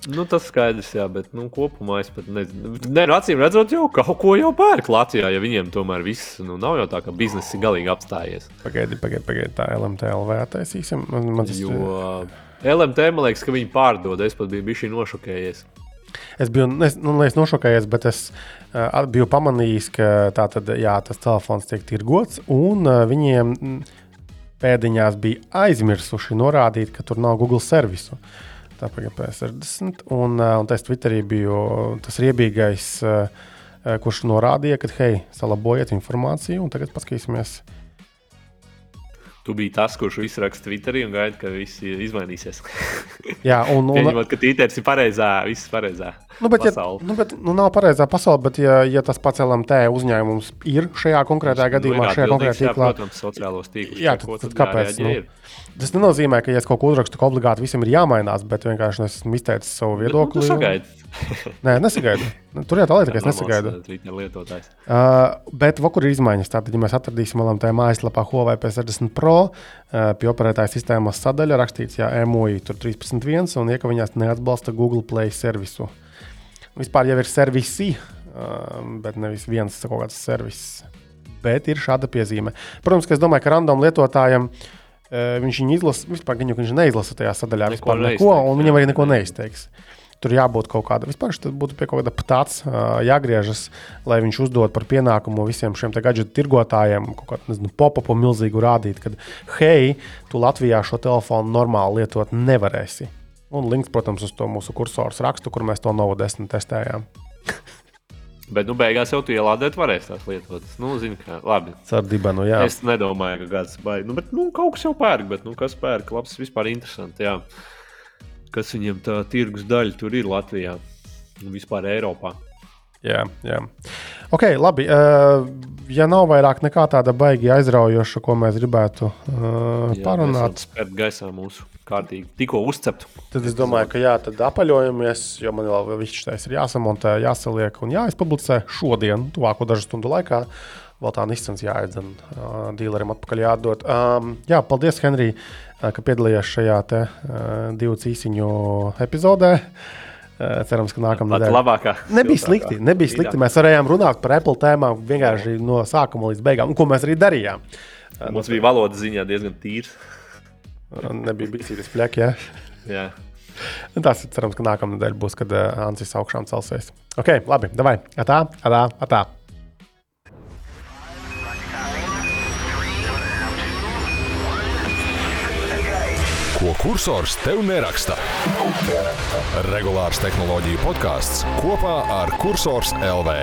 Nu, tas skaidrs, jā, bet nu, kopumā es pat nezinu. Nē, nu, acīm redzot, jau kaut ko jau pērk Latvijā, ja viņiem tomēr viss nu, nav jau tā, ka biznesa ir galīgi apstājies. Pagaidi, pagaidi, pagaidi tā LMTLV attaisīsim. Man, man tas, Jo LMT man liekas, ka viņi pārdod. Es pat biju bijis nošokējies. Es biju es, nu, es nošokējies, bet es uh, biju pamanījis, ka tā tad, jā, tas telefons tiek tirgots, un uh, viņiem mm, pēdiņās bija aizmirsuši norādīt, ka tur nav Google servisu. Tā pagaidi P60, un, uh, un tas Twitterī bija tas riebīgais, uh, kurš norādīja, ka, hei, salabojiet informāciju, un tagad paskatīsimies. Tu biji tas, kurš visu raksta Twitterī un gaida, ka viss izmainīsies. Jā, un, un, Pieņemot, ka Twitteris ir pareizā, viss pareizā. Nu, bet, ja, pasaule. nu, bet nu, nav pareizā pasaule, bet, ja, ja tas pats LMT uzņēmums ir šajā konkrētajā gadījumā, Nu, ir šajā jā, tīklā, Protams, sociālos tīklus. Jā, tad- tad kāpēc, nu? ir. Tas nenozīmē, ka, ja es kaut ko uzrakstu, ka obligāti visam ir jāmainās, bet vienkārši es esmu izteicis savu nu, viedokli. sagaidi. Nē, nesagaidu. Nu, Tur jau tā lieta, ka es nesagaidu. Twitter lietotājs. Uh, bet vakur ir izmaiņas. Tātad, ja mēs atradīsim LMT mājaslapā Huawei P60 Pro, uh, pie operētāja sistēmas sadaļa rakstīts, ja MUI tur 13.1 un ieka viņās neatbalsta Google Play servisu. Vispār jau ir servisi, uh, bet nevis viens kaut kāds servis. Bet ir šāda piezīme. Protams, ka es domāju, ka random lietotājiem uh, viņš viņu izlasa, vispār jau viņš neizlasa tajā sadaļā Neko vispār neko, neizteiks, un viņam arī neko neizteiks. Tur jābūt kaut kādam, vispār būtu pie kaut kāda ptāts jāgriežas, lai viņš uzdod par pienākumu visiem šiem gadgetu tirgotājiem, kaut kādu nezinu, pop-upu milzīgu rādīt, ka, hei, tu Latvijā šo telefonu normāli lietot nevarēsi. Un links, protams, uz to mūsu kursoru rakstu, kur mēs to Novo 10 testējām. Bet, nu, beigās jau tu ielādēt varēs tās lietot. Nu, zini, kā, labi. Ar dibenu, jā. Es nedomāju, ka kāds baigi. Nu, bet, nu, kaut kas jau pērk, bet, nu, kas pērk, labs, vispār interesanti, jā. Kas viņam tā tirgus daļa tur ir Latvijā un vispār Eiropā. Jā, jā. Ok, labi. Uh, ja nav vairāk nekā tāda baigi aizraujoša, ko mēs gribētu uh, Jā, parunāt, varam Spērt gaisā mūsu kārtīgi, tikko uzcept. tad es domāju, ka jā, tad apaļojamies, jo man vēl viss šis ir jāsamontē, jāsaliek un jāizpublicē šodien, tuvāko dažu stundu laikā. Vēl tā nisans jāiedzen, uh, dīlerim atpakaļ jādod. Um, jā, paldies, Henrij, uh, ka piedalījies šajā te uh, divu cīsiņu epizodē. Uh, cerams, ka nākamā nedēļa labākā. Nebija slikti. Nebija slikti. Mēs varējām runāt par Apple tēmām vienkārši no sākuma līdz beigām, un ko mēs arī darījām. Mums bija valodas ziņā diezgan tīrs. Nebija bijis fleķi. Ja? Jā. Un Tas ir cerams, ka nākamā nedēļa būs, kad uh, Ansis augšām celsies. Ok, labi, davai. Atā, atā, atā. Ko kursors tev neraksta? Regulārs tehnoloģiju podkāsts kopā ar Cursors LV.